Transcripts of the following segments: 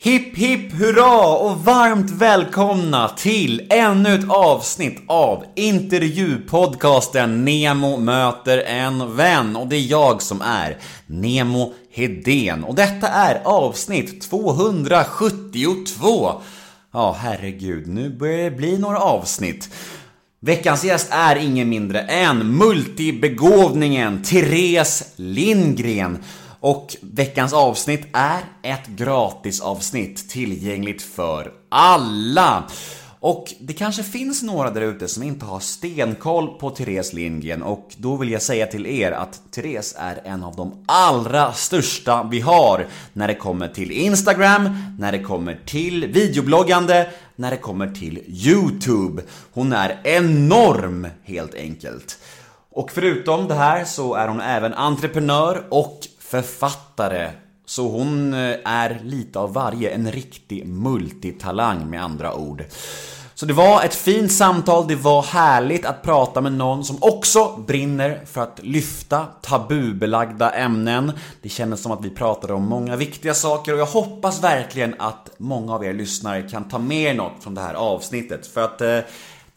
Hipp hipp hurra och varmt välkomna till ännu ett avsnitt av intervjupodcasten Nemo möter en vän och det är jag som är Nemo Hedén och detta är avsnitt 272. Ja, herregud, nu börjar det bli några avsnitt. Veckans gäst är ingen mindre än multibegåvningen Therese Lindgren. Och veckans avsnitt är ett gratisavsnitt tillgängligt för alla. Och det kanske finns några där ute som inte har stenkoll på Therese Lindgren och då vill jag säga till er att Therese är en av de allra största vi har när det kommer till Instagram, när det kommer till videobloggande, när det kommer till YouTube. Hon är enorm helt enkelt. Och förutom det här så är hon även entreprenör och författare. Så hon eh, är lite av varje, en riktig multitalang med andra ord. Så det var ett fint samtal, det var härligt att prata med någon som också brinner för att lyfta tabubelagda ämnen. Det kändes som att vi pratade om många viktiga saker och jag hoppas verkligen att många av er lyssnare kan ta med er något från det här avsnittet. För att eh,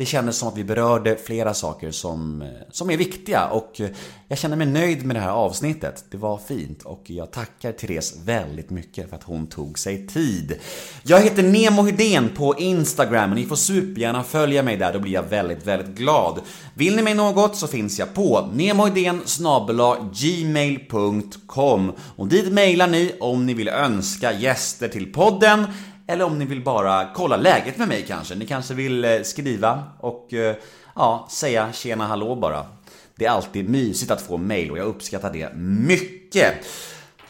det kändes som att vi berörde flera saker som, eh, som är viktiga och eh, jag känner mig nöjd med det här avsnittet. Det var fint och jag tackar Therese väldigt mycket för att hon tog sig tid. Jag heter Nemo Hedén på Instagram och ni får supergärna följa mig där, då blir jag väldigt, väldigt glad. Vill ni mig något så finns jag på nemohedén gmail.com och dit mejlar ni om ni vill önska gäster till podden eller om ni vill bara kolla läget med mig kanske. Ni kanske vill eh, skriva och eh, ja, säga tjena hallå bara. Det är alltid mysigt att få mail och jag uppskattar det mycket.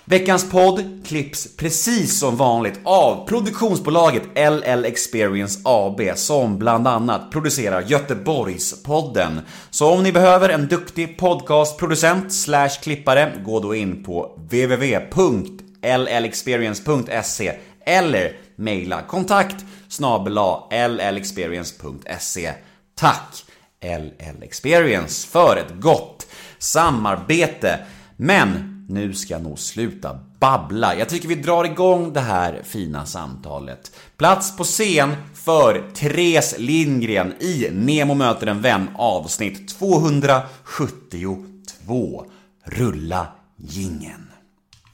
Veckans podd klipps precis som vanligt av produktionsbolaget LL Experience AB som bland annat producerar Göteborgspodden. Så om ni behöver en duktig podcastproducent slash klippare, gå då in på www.llexperience.se eller mejla kontakt snabela llexperience.se. Tack LL Experience för ett gott samarbete. Men nu ska jag nog sluta babbla. Jag tycker vi drar igång det här fina samtalet. Plats på scen för Therese Lindgren i Nemo möter en vän avsnitt 272. Rulla gingen.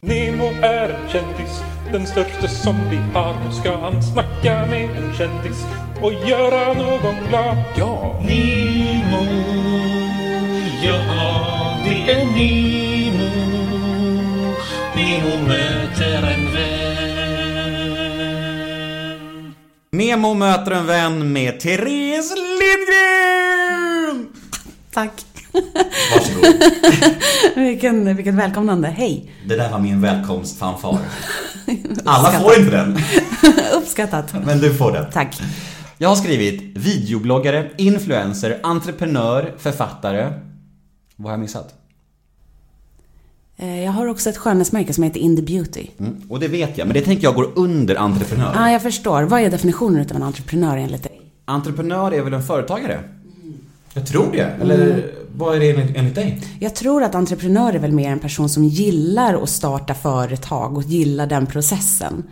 Nemo är en kändis, den största som vi har. Nu ska han snacka med en kändis och göra någon glad. Ja! Nemo, ja det är Nemo. Nemo möter en vän. Nemo möter en vän med Therese Lindgren! Tack. Varsågod. vilken, vilket välkomnande. Hej. Det där var min välkomstfanfar. Alla får inte den, Uppskattat. men du får den. Tack. Jag har skrivit videobloggare, influencer, entreprenör, författare. Vad har jag missat? Eh, Jag har också ett skönhetsmärke som heter Indie Beauty. Mm, och det vet jag, men det tänker jag går under entreprenör. Ja, ah, jag förstår. Vad är definitionen av en entreprenör enligt dig? Entreprenör är väl en företagare? Jag tror det. Eller vad är det enligt, enligt dig? Jag tror att entreprenör är väl mer en person som gillar att starta företag och gillar den processen.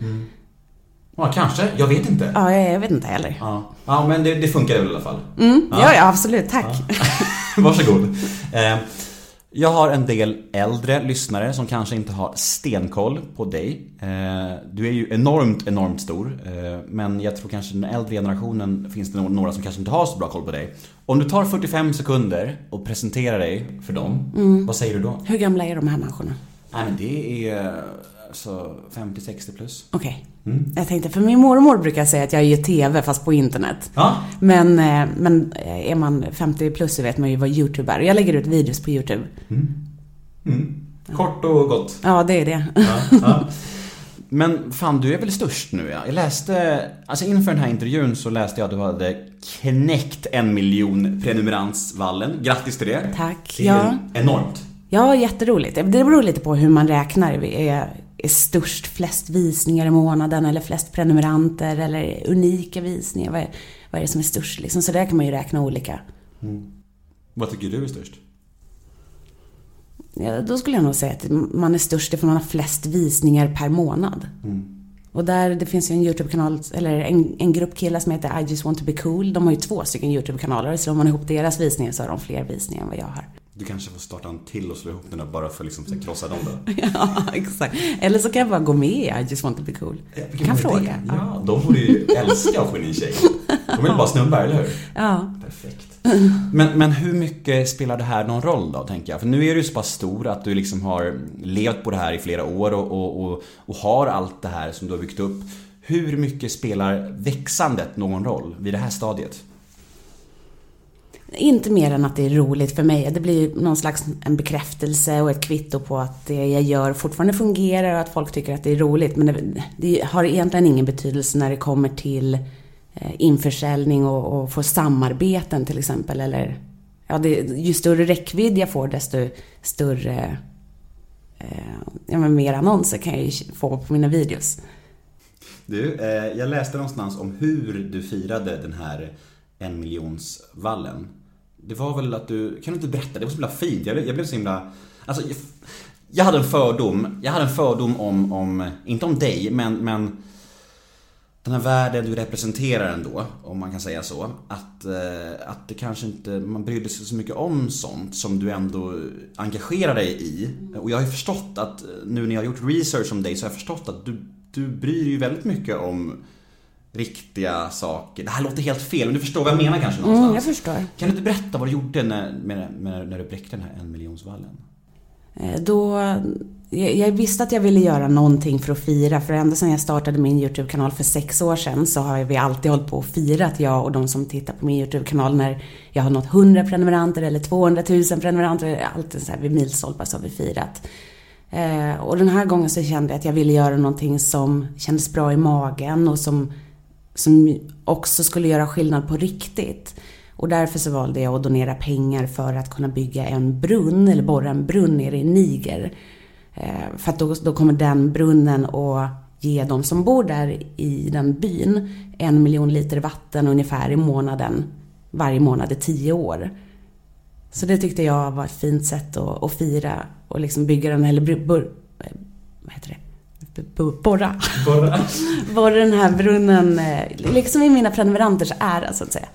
Ja, kanske. Jag vet inte. Ja, jag, vet inte heller. Ja, ja men det, det funkar väl i alla fall. Mm, ja. ja, absolut. Tack. Varsågod. Eh, jag har en del äldre lyssnare som kanske inte har stenkoll på dig. Eh, du är ju enormt, enormt stor. Eh, men jag tror kanske den äldre generationen finns det några som kanske inte har så bra koll på dig. Om du tar 45 sekunder och presenterar dig för dem, vad säger du då? Hur gamla är de här människorna? Nej men det är alltså 50-60 plus. Okej. Mm. Jag tänkte, för min mormor brukar säga att jag gör TV fast på internet. Ja, Men, eh, men eh, är man 50 plus så vet man ju vad YouTube är. Jag lägger ut videos på YouTube. mm. kort och gott. Ja, det är det. Ja, ja. Men fan, du är väl störst nu ja? Jag läste, alltså inför den här intervjun så läste jag att du hade knäckt en miljon prenumerantsvallen. Grattis till det. Tack. Det är Ja. enormt. Ja, jätteroligt. Det beror lite på hur man räknar. Vi är, är störst, flest visningar i månaden eller flest prenumeranter eller unika visningar. Vad är, vad är det som är störst liksom? Så där kan man ju räkna olika. Vad tycker du är störst? Ja, då skulle jag nog säga att man är störst ifall man har flest visningar per månad. Och där, det finns ju en YouTube-kanal, eller en, en grupp killar som heter I just want to be cool. De har ju två stycken YouTube-kanaler, så om man ihop deras visningar så har de fler visningar än vad jag har. Du kanske får starta en till och slå ihop den där bara för att liksom, så krossa dem då? ja, exakt. Eller så kan jag bara gå med i I just want to be cool. Vilken kan fråga. Ja, de borde ju älska att få in en tjej. De vill bara snubbar, eller hur? Ja. Perfekt. Men, men hur mycket spelar det här någon roll då, tänker jag? För nu är du så pass stor att du liksom har levt på det här i flera år och, och, och, och har allt det här som du har byggt upp. Hur mycket spelar växandet någon roll vid det här stadiet? Inte mer än att det är roligt för mig. Det blir någon slags en bekräftelse och ett kvitto på att det jag gör fortfarande fungerar och att folk tycker att det är roligt. Men det, det har egentligen ingen betydelse när det kommer till eh, införsäljning och, och få samarbeten till exempel. Eller, ja, det, ju större räckvidd jag får desto större eh, ja, men mer annonser kan jag ju få på mina videos. Du, eh, jag läste någonstans om hur du firade den här en miljonsvallen. Det var väl att du, kan du inte berätta? Det var så himla fint. Jag blev, jag blev så himla, alltså jag, jag hade en fördom, jag hade en fördom om, om inte om dig, men, men den här världen du representerar ändå, om man kan säga så. Att, eh, att det kanske inte, man brydde sig så mycket om sånt som du ändå engagerar dig i. Och jag har ju förstått att eh, nu när jag har gjort research om dig så har jag förstått att du, du bryr dig ju väldigt mycket om riktiga saker. Det här låter helt fel, men du förstår vad jag menar kanske någonstans? Mm, jag förstår. Kan du inte berätta vad du gjorde när, med, när du bräckte den här en miljonsvallen? Eh, Då, jag jag visste att jag ville göra någonting för att fira, för ända sedan jag startade min YouTube-kanal för sex år sedan så har vi alltid hållit på och firat, jag och de som tittar på min YouTube-kanal, när jag har nått 100 prenumeranter eller 200 000 prenumeranter, alltid så här vid milstolpar så har vi firat. Eh, Och den här gången så kände jag att jag ville göra någonting som kändes bra i magen och som, som också skulle göra skillnad på riktigt. Och därför så valde jag att donera pengar för att kunna bygga en brunn, eller borra en brunn nere i Niger. Eh, För att då, då kommer den brunnen att ge de som bor där i den byn en miljon liter vatten ungefär i månaden. Varje månad i tio år. Så det tyckte jag var ett fint sätt att, att fira och liksom bygga den, eller bur, eh, vad heter det? Borra. Bara. Borra den här brunnen, eh, liksom i mina prenumeranters ära så att säga.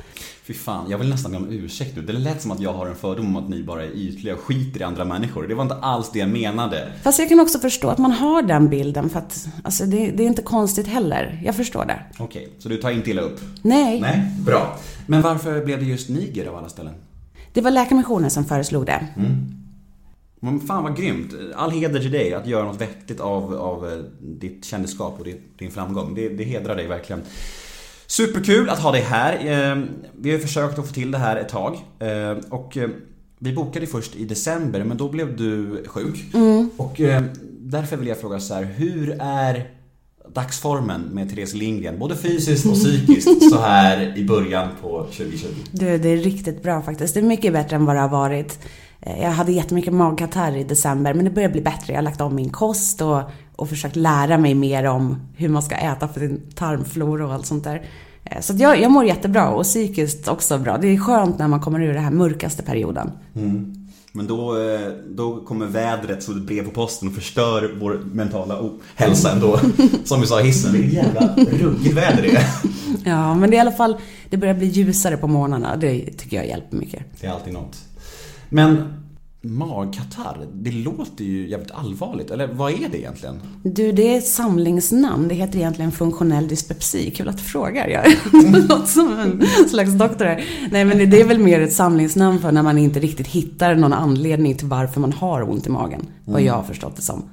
Fy fan, jag vill nästan be om ursäkt nu. Det lät som att jag har en fördom om att ni bara är ytliga och skiter i andra människor. Det var inte alls det jag menade. Fast jag kan också förstå att man har den bilden för att alltså det, det är inte konstigt heller. Jag förstår det. Okej, så du tar inte illa upp? Nej, Nej, bra. Men varför blev det just Niger av alla ställen? det var Läkarmissionen som föreslog det. Men fan vad grymt. All heder till dig att göra något vettigt av, av eh, ditt kändisskap och din framgång. Det, det hedrar dig verkligen. Superkul att ha dig här. Eh, Vi har ju försökt att få till det här ett tag. Eh, Och eh, vi bokade först i december men då blev du sjuk. Och eh, därför vill jag fråga så här, hur är dagsformen med Therese Lindgren? Både fysiskt och psykiskt så här i början på 2020. Du, det är riktigt bra faktiskt. Det är mycket bättre än vad det har varit. Eh, Jag hade jättemycket magkatarr i december, men det börjar bli bättre. Jag har lagt om min kost och, och försökt lära mig mer om hur man ska äta för sin tarmflora och allt sånt där. Eh, Så jag, jag mår jättebra och psykiskt också bra. Det är skönt när man kommer ur den här mörkaste perioden. Men då, eh, då kommer vädret som ett brev på posten och förstör vår mentala hälsa ändå. Som vi sa i hissen, vilket jävla ruggigt väder det är. Ja, men det är i alla fall, det börjar bli ljusare på morgnarna. Det tycker jag hjälper mycket. Det är alltid något. Men magkatarr, det låter ju jävligt allvarligt. Eller vad är det egentligen? Du, det är ett samlingsnamn. Det heter egentligen funktionell dyspepsi. Kul att du frågar. Jag låter som en slags doktor här. Nej, men det- är väl mer ett samlingsnamn för när man inte riktigt hittar någon anledning till varför man har ont i magen. Vad jag har förstått det som.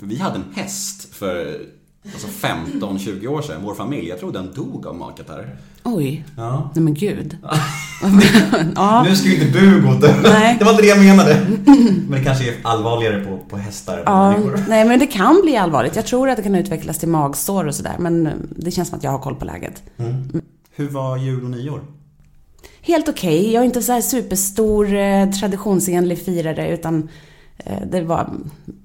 För vi hade en häst för alltså 15-20 år sedan, vår familj. Jag tror den dog av magkatarr. Oj. Ja. Nej men gud. ja. Nu ska ju inte du gå det. Nej. Det var inte det jag menade. Men det kanske är allvarligare på, på hästar än Ja, människor. nej men det kan bli allvarligt. Jag tror att det kan utvecklas till magsår och sådär. Men det känns som att jag har koll på läget. Hur var jul och nyår? Helt okej. Jag är inte så här superstor eh, traditionsenlig firare utan eh, det var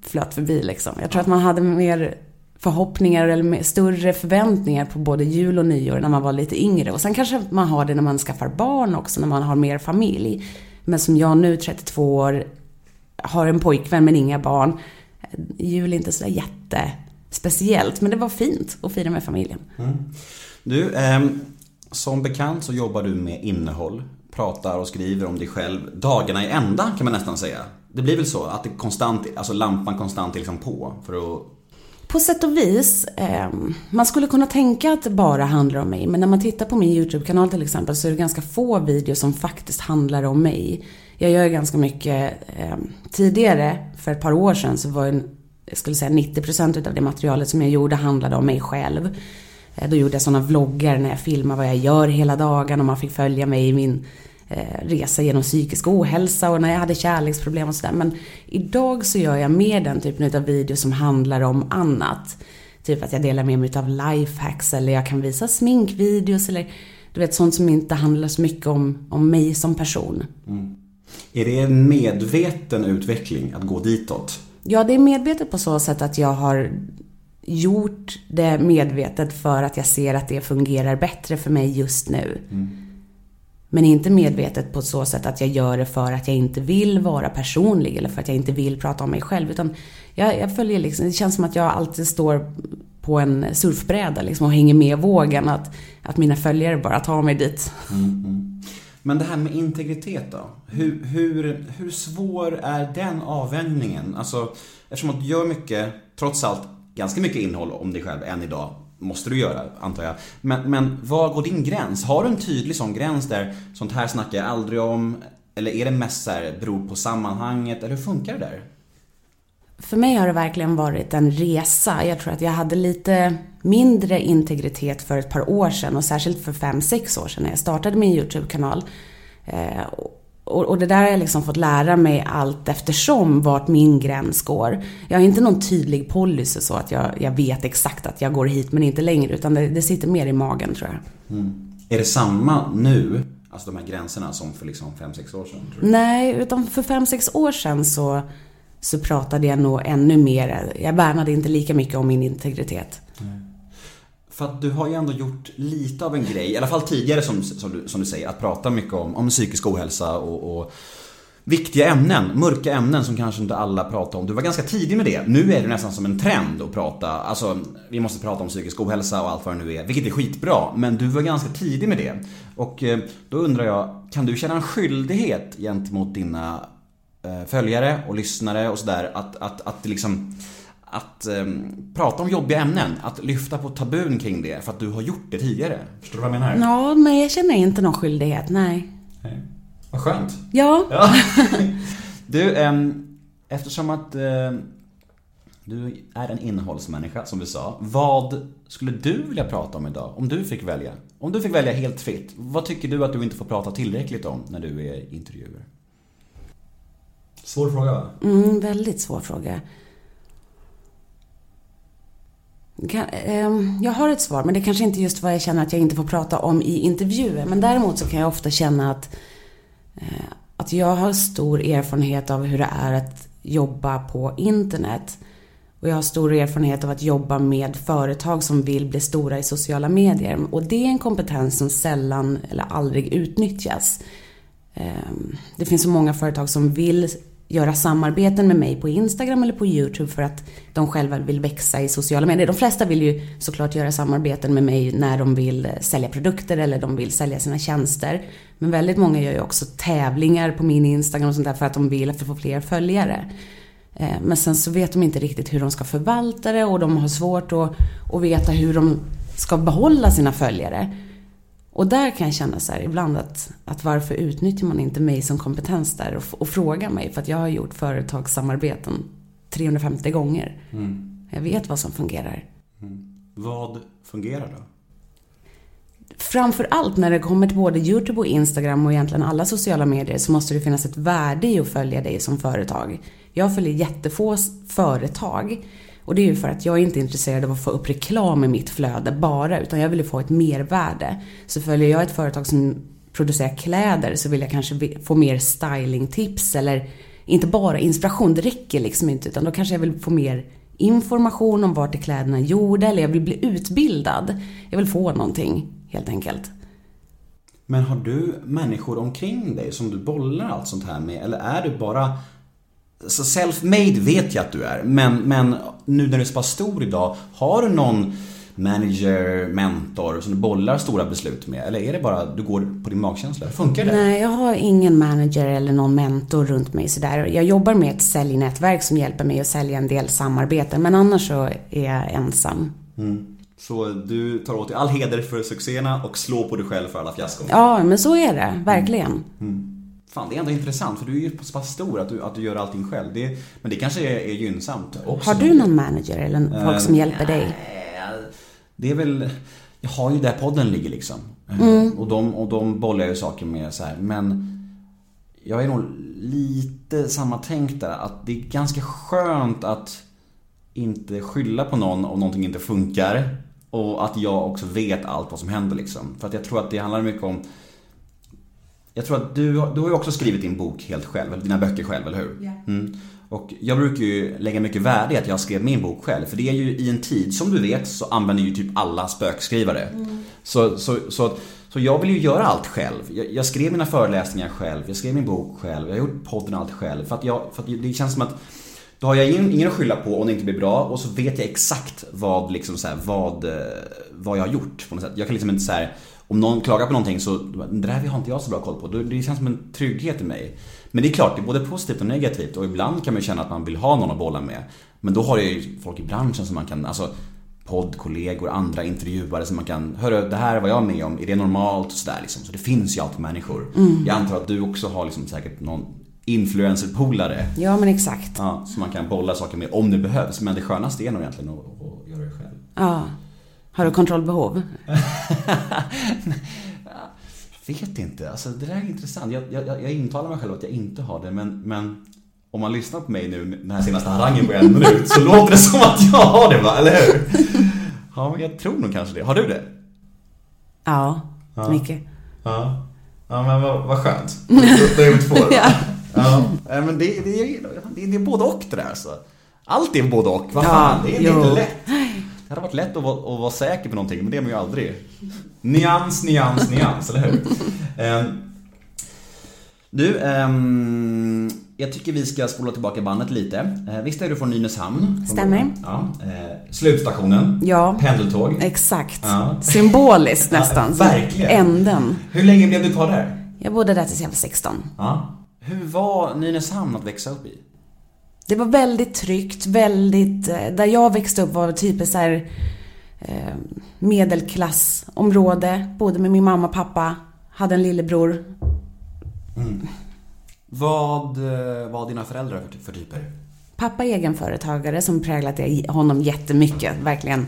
flöt förbi liksom. Jag tror att man hade mer förhoppningar eller större förväntningar på både jul och nyår när man var lite yngre. Och sen kanske man har det när man skaffar barn också, när man har mer familj. Men som jag nu, 32 år, har en pojkvän men inga barn. Jul är inte så jättespeciellt. Men det var fint att fira med familjen. Mm. Du, eh, som bekant så jobbar du med innehåll, pratar och skriver om dig själv dagarna i ända kan man nästan säga. Det blir väl så att det konstant, alltså lampan konstant är liksom på för att på sätt och vis. Eh, man skulle kunna tänka att det bara handlar om mig. Men när man tittar på min YouTube-kanal till exempel så är det ganska få videos som faktiskt handlar om mig. Jag gör ganska mycket. Eh, tidigare, för ett par år sedan, så var en, jag skulle säga 90% av det materialet som jag gjorde handlade om mig själv. Eh, då gjorde jag sådana vloggar när jag filmar vad jag gör hela dagen och man fick följa mig i min resa genom psykisk ohälsa och när jag hade kärleksproblem och sådär. Men idag så gör jag mer den typen av videos som handlar om annat. Typ att jag delar med mig av lifehacks eller jag kan visa sminkvideos eller du vet sånt som inte handlar så mycket om, om mig som person. Är det en medveten utveckling att gå ditåt? Ja, det är medvetet på så sätt att jag har gjort det medvetet för att jag ser att det fungerar bättre för mig just nu. Men inte medvetet på så sätt att jag gör det för att jag inte vill vara personlig eller för att jag inte vill prata om mig själv. Utan jag, jag följer liksom, det känns som att jag alltid står på en surfbräda liksom och hänger med vågen. Att, att mina följare bara tar mig dit. Mm, mm. Men det här med integritet då? Hur, hur, hur svår är den avvägningen? Alltså, eftersom att du gör mycket, trots allt, ganska mycket innehåll om dig själv än idag. Måste du göra, antar jag. Men, men var går din gräns? Har du en tydlig sån gräns där sånt här snackar jag aldrig om? Eller är det mest så här, beror på sammanhanget? Eller hur funkar det där? För mig har det verkligen varit en resa. Jag tror att jag hade lite mindre integritet för ett par år sedan och särskilt för fem sex år sedan när jag startade min YouTube-kanal. Eh, och, och det där har jag liksom fått lära mig allt eftersom vart min gräns går. Jag har inte någon tydlig policy så att jag, jag vet exakt att jag går hit men inte längre utan det, det sitter mer i magen tror jag. Är det samma nu, alltså de här gränserna, som för liksom 5-6 år sedan? Nej, utan för fem sex år sedan så, så pratade jag nog ännu mer. Jag värnade inte lika mycket om min integritet. För att du har ju ändå gjort lite av en grej, i alla fall tidigare som, som, du, som du säger, att prata mycket om, om psykisk ohälsa och, och viktiga ämnen, mörka ämnen som kanske inte alla pratar om. Du var ganska tidig med det. Nu är det nästan som en trend att prata, alltså vi måste prata om psykisk ohälsa och allt vad det nu är, vilket är skitbra. Men du var ganska tidig med det. Och eh, då undrar jag, kan du känna en skyldighet gentemot dina eh, följare och lyssnare och sådär att, att, att liksom att eh, prata om jobbiga ämnen, att lyfta på tabun kring det för att du har gjort det tidigare. Förstår du vad jag menar? Ja, men jag känner inte någon skyldighet, nej. Nej. Vad skönt. Ja, Ja. Du, ehm, eftersom att ehm, du är en innehållsmänniska som du sa. Vad skulle du vilja prata om idag? Om du fick välja? Om du fick välja helt fritt. Vad tycker du att du inte får prata tillräckligt om när du är intervjuer? Svår fråga va? mm, väldigt svår fråga. Ehm, jag har ett svar, men det är kanske inte just vad jag känner att jag inte får prata om i intervjuer. Men däremot så kan jag ofta känna att, eh, att jag har stor erfarenhet av hur det är att jobba på internet. Och jag har stor erfarenhet av att jobba med företag som vill bli stora i sociala medier. Och det är en kompetens som sällan eller aldrig utnyttjas. Ehm, det finns så många företag som vill göra samarbeten med mig på Instagram eller på YouTube för att de själva vill växa i sociala medier. De flesta vill ju såklart göra samarbeten med mig när de vill eh, sälja produkter eller de vill sälja sina tjänster. Men väldigt många gör ju också tävlingar på min Instagram och sånt där för att de vill få fler följare. Eh, men sen så vet de inte riktigt hur de ska förvalta det och de har svårt att, att veta hur de ska behålla sina följare. Och där kan jag känna så här ibland att, att varför utnyttjar man inte mig som kompetens där och, och frågar mig? För att jag har gjort företagssamarbeten 350 gånger. Jag vet vad som fungerar. Vad fungerar då? Framför allt när det kommer till både YouTube och Instagram och egentligen alla sociala medier så måste det finnas ett värde i att följa dig som företag. Jag följer jättefå företag och det är ju för att jag är inte intresserad av att få upp reklam i mitt flöde bara utan jag vill ju få ett mervärde. Så följer jag ett företag som producerar kläder så vill jag kanske få mer stylingtips eller inte bara inspiration, det räcker liksom inte utan då kanske jag vill få mer information om vart är kläderna gjorda eller jag vill bli utbildad. Jag vill få någonting helt enkelt. Men har du människor omkring dig som du bollar allt sånt här med? Eller är du bara så self-made vet jag att du är, men, men nu när du är så pass stor idag, har du någon manager, mentor som du bollar stora beslut med? Eller är det bara du går på din magkänsla? Funkar det? Nej, jag har ingen manager eller någon mentor runt mig sådär. Jag jobbar med ett säljnätverk som hjälper mig att sälja en del samarbeten, men annars så är jag ensam. Så du tar åt dig all heder för succéerna och slår på dig själv för alla fiaskon? Ja, men så är det, verkligen. Fan, det är ändå intressant för du är ju så pass stor att du, att du gör allting själv. Det, men det kanske är, är gynnsamt också. Har du någon manager eller folk som hjälper dig? Eh, Det är väl, jag har ju där podden ligger liksom. Eh, Och, de, och de bollar ju saker med så här. Men jag är nog lite samma tänk där. Att det är ganska skönt att inte skylla på någon om någonting inte funkar. Och att jag också vet allt vad som händer liksom. För att jag tror att det handlar mycket om jag tror att du, du har ju också skrivit din bok helt själv, eller dina böcker själv, eller hur? Mm. Och jag brukar ju lägga mycket värde i att jag skrev min bok själv. För det är ju i en tid, som du vet, så använder ju typ alla spökskrivare. Så, så, så, så jag vill ju göra allt själv. Jag, jag skrev mina föreläsningar själv, jag skrev min bok själv, jag har gjort podden och allt själv. För att, jag, för att det känns som att då har jag ingen, ingen att skylla på om det inte blir bra och så vet jag exakt vad, liksom så här, vad, eh, vad jag har gjort på något sätt. Jag kan liksom inte så här, om någon klagar på någonting så, det där har inte jag så bra koll på. Det känns som en trygghet i mig. Men det är klart, det är både positivt och negativt och ibland kan man ju känna att man vill ha någon att bolla med. Men då har jag ju folk i branschen som man kan, alltså poddkollegor, andra intervjuare som man kan, hörru det här var jag med om, är det normalt? Och sådär liksom. Så det finns ju alltid människor. Jag antar att du också har liksom säkert någon influencerpolare Ja, men exakt. Ja, som man kan bolla saker med om det behövs. Men det skönaste är nog egentligen att, att göra det själv. Ja. Har du kontrollbehov? Vet inte, alltså det där är intressant. Jag, jag, jag intalar mig själv att jag inte har det, men, men om man lyssnar på mig nu, den här senaste harangen på en minut, så låter det som att jag har det va, eller hur? Ja, men jag tror nog kanske det. Har du det? Ja, mycket. Ja. Ja, men vad, vad skönt. Då är vi två då. Ja. Ja. Men det, det, är- det, det är både och det där alltså. Allt är både och. Vad Ja, fan, det är jo. inte lätt. Det hade varit lätt att vara, att vara säker på någonting, men det är man ju aldrig. Nyans, nyans, nyans, eller hur? Ehm, du, ehm, jag tycker vi ska spola tillbaka bandet lite. Eh, visst är du från Nynäshamn? Stämmer. Ja. Eh, slutstationen? Ja. Pendeltåg? Exakt. Ja. Symboliskt nästan. Ja, verkligen. Änden. Hur länge blev du kvar där? Jag bodde där tills jag var 16. Ja. Hur var Nynäshamn att växa upp i? Det var väldigt tryggt, väldigt... eh, Där jag växte upp var det typ så här eh, medelklassområde. Bodde med min mamma och pappa. Hade en lillebror. Vad eh, var dina föräldrar för, för typer? Pappa är egenföretagare som präglat honom jättemycket. Verkligen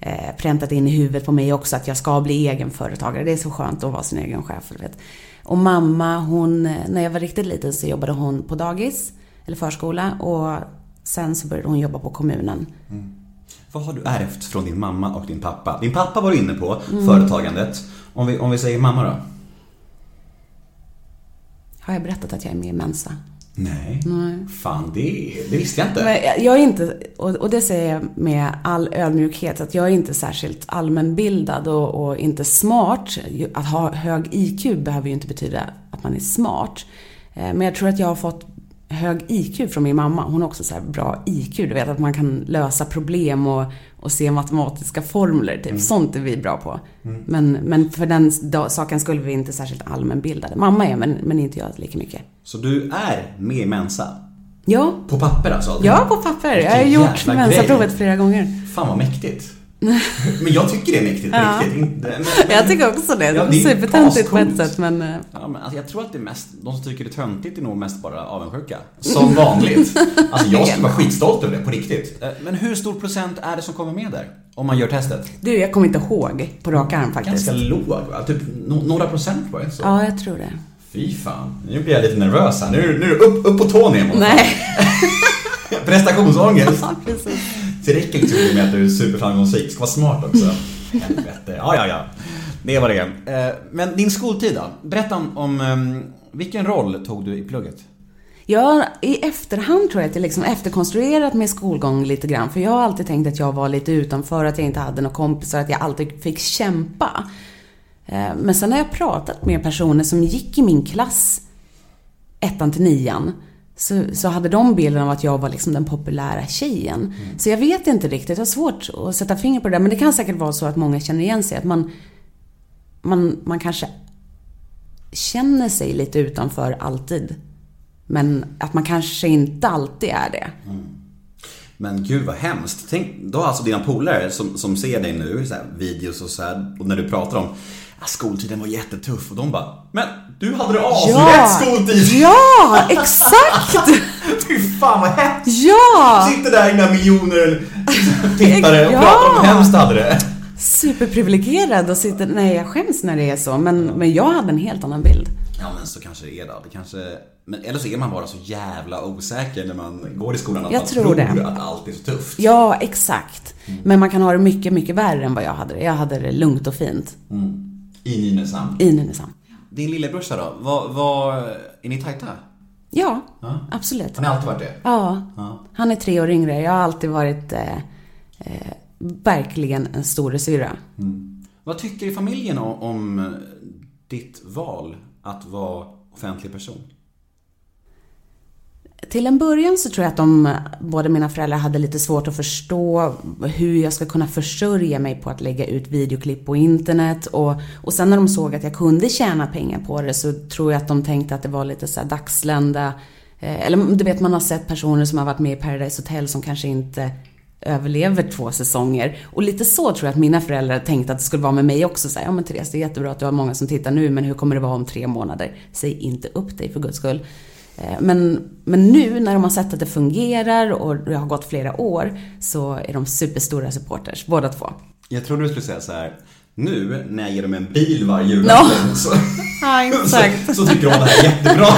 eh, präntat in i huvudet på mig också att jag ska bli egenföretagare. Det är så skönt att vara sin egen chef. Vet. Och mamma, hon, eh, när jag var riktigt liten så jobbade hon på dagis, eller förskola. Och sen så började hon jobba på kommunen. Vad har du ärvt från din mamma och din pappa? Din pappa var du inne på, företagandet. Om vi, om vi säger mamma då? Har jag berättat att jag är med i Mensa? Nej. Fan, det, det visste jag inte. Men jag- är inte, och det säger jag med all ödmjukhet, att jag är inte särskilt allmänbildad och, och inte smart. Att ha hög IQ behöver ju inte betyda att man är smart. Eh, Men jag tror att jag har fått hög IQ från min mamma. Hon har också så bra IQ, du vet att man kan lösa problem och, och se matematiska formler. Typ. Sånt är vi bra på. Men, men för den saken skulle vi inte särskilt allmänbildade. Mamma är, men, men inte jag lika mycket. Så du är med i Mensa? Ja, På papper alltså? Ja, på papper. Jag har gjort Mensa-provet flera gånger. Fan vad mäktigt. Men jag tycker det är mäktigt på Ja. riktigt. Inte- men- Jag tycker också det. Ja, det är supertöntigt på ett sätt, men... eh, Ja, men alltså, jag tror att det är mest, de som tycker det är töntigt är nog mest bara avundsjuka. Som vanligt. Alltså jag skulle vara skitstolt över det, på riktigt. Eh, Men hur stor procent är det som kommer med där? Om man gör testet? Du, jag kommer inte ihåg på rak arm faktiskt. Ganska låg va? Typ no- några procent var det så? Ja, jag tror det. Fy fan. Nu blir jag lite nervös här. Nu, nu upp, upp på tån igen. Nej. Prestationsångest. Ja, precis. Det räcker inte med att du är superframgångsrik. Ska vara smart också. Helvete. Ja, ja, ja. Det var det. Eh, men din skoltid då? Berätta om, om ehm, vilken roll tog du i plugget? Ja, i efterhand tror jag att jag liksom efterkonstruerat min skolgång lite grann. För jag har alltid tänkt att jag var lite utanför, att jag inte hade några kompisar, att jag alltid fick kämpa. Eh, men sen har jag pratat med personer som gick i min klass, ettan till nian, så, så hade de bilden av att jag var liksom den populära tjejen. Så jag vet inte riktigt, jag har svårt att sätta finger på det där. Men det kan säkert vara så att många känner igen sig. Att man, man, man kanske känner sig lite utanför alltid. Men att man kanske inte alltid är det. Men gud vad hemskt. Tänk, då har alltså dina polare som, som ser dig nu, så här, videos och så här, och när du pratar om att skoltiden var jättetuff och de bara Men du hade det aslätt skoltid! Ja, exakt! Fy fan vad hemskt! Ja! Sitter där inga miljoner tittare och Ja. pratar om hur hemskt hade det. Superprivilegierad och sitter... Nej, jag skäms när det är så. Men, men jag hade en helt annan bild. Ja men så kanske det är då. Det kanske... Men eller så är man bara så jävla osäker när man går i skolan att Jag man tror tror att allt är så tufft. Ja, exakt. Men man kan ha det mycket, mycket värre än vad jag hade det. Jag hade det lugnt och fint. I Nynäshamn. I Nynäshamn. Din lillebrorsa då? Vad, vad, är ni tajta? Ja, absolut. Har ni alltid varit det? Ja. Ja. Han är tre år yngre. Jag har alltid varit eh, eh, verkligen en storasyrra. Vad tycker familjen om, om ditt val att vara offentlig person? Till en början så tror jag att de, båda mina föräldrar hade lite svårt att förstå hur jag ska kunna försörja mig på att lägga ut videoklipp på internet. Och, och sen när de såg att jag kunde tjäna pengar på det så tror jag att de tänkte att det var lite så här dagslända. Eh, eller du vet, man har sett personer som har varit med i Paradise Hotel som kanske inte överlever två säsonger. Och lite så tror jag att mina föräldrar tänkte att det skulle vara med mig också. Så här, ja men Therese, det är jättebra att du har många som tittar nu, men hur kommer det vara om tre månader? Säg inte upp dig för guds skull. Eh, Men, men nu när de har sett att det fungerar och det har gått flera år så är de superstora supporters, båda två. Jag trodde du skulle säga så här. Nu när jag ger dem en bil varje jul Ja. så, Ja, så, så tycker de att det här är jättebra.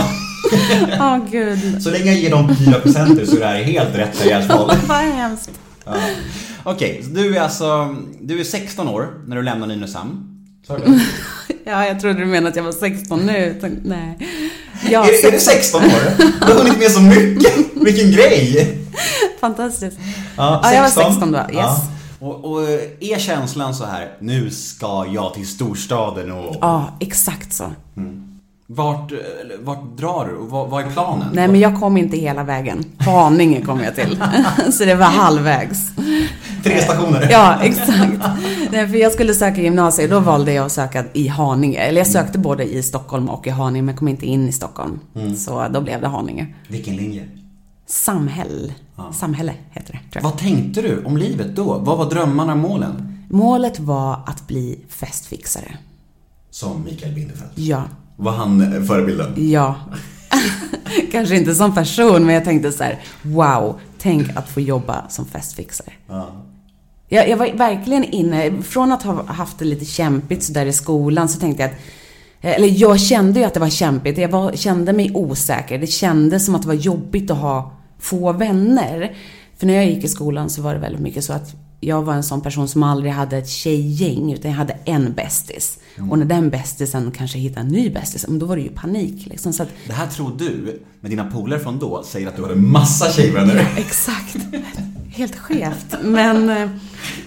Ja, gud. Så länge jag ger dem fyra presenter så är det här helt rätt karriärsval. Vad hemskt. Ja. Okej, så du är alltså, du är 16 år när du lämnar Nynäshamn. Ja, jag trodde du menade att jag var 16 nu. Nej. Ja, är, är du 16 år? Du har hunnit med så mycket. Vilken grej! fantastiskt. Ja, Ja, jag var 16 då, yes. Ja. Och, och är känslan så här, nu ska jag till storstaden och Ja, exakt så. vart, eller vart drar du och vad, vad är planen? Nej, men jag kom inte hela vägen. Haninge kom jag till. Så det var halvvägs. Tre stationer. Ja, exakt. Nej, för jag skulle söka gymnasiet, då valde jag att söka i Haninge. Eller jag sökte både i Stockholm och i Haninge, men kom inte in i Stockholm. Så då blev det Haninge. Vilken linje? Samhäll. Samhälle heter det, tror jag. Vad tänkte du om livet då? Vad var drömmarna och målen? Målet var att bli festfixare. Som Mikael Bindefeld. Ja. Var han eh, förebilden? Ja. Kanske inte som person, men jag tänkte så här: wow, tänk att få jobba som festfixare. Jag, jag var verkligen inne, från att ha haft det lite kämpigt så där i skolan så tänkte jag att eh, eller jag kände ju att det var kämpigt. Jag var, kände mig osäker. Det kändes som att det var jobbigt att ha få vänner. För när jag gick i skolan så var det väldigt mycket så att jag var en sån person som aldrig hade ett tjejgäng, utan jag hade en bästis. Och när den bästisen kanske hittade en ny bästis, men då var det ju panik liksom. Så att, Det här tror du, med dina polare från då, säger att du hade massa tjejvänner. Exakt. Helt skevt. Men, eh,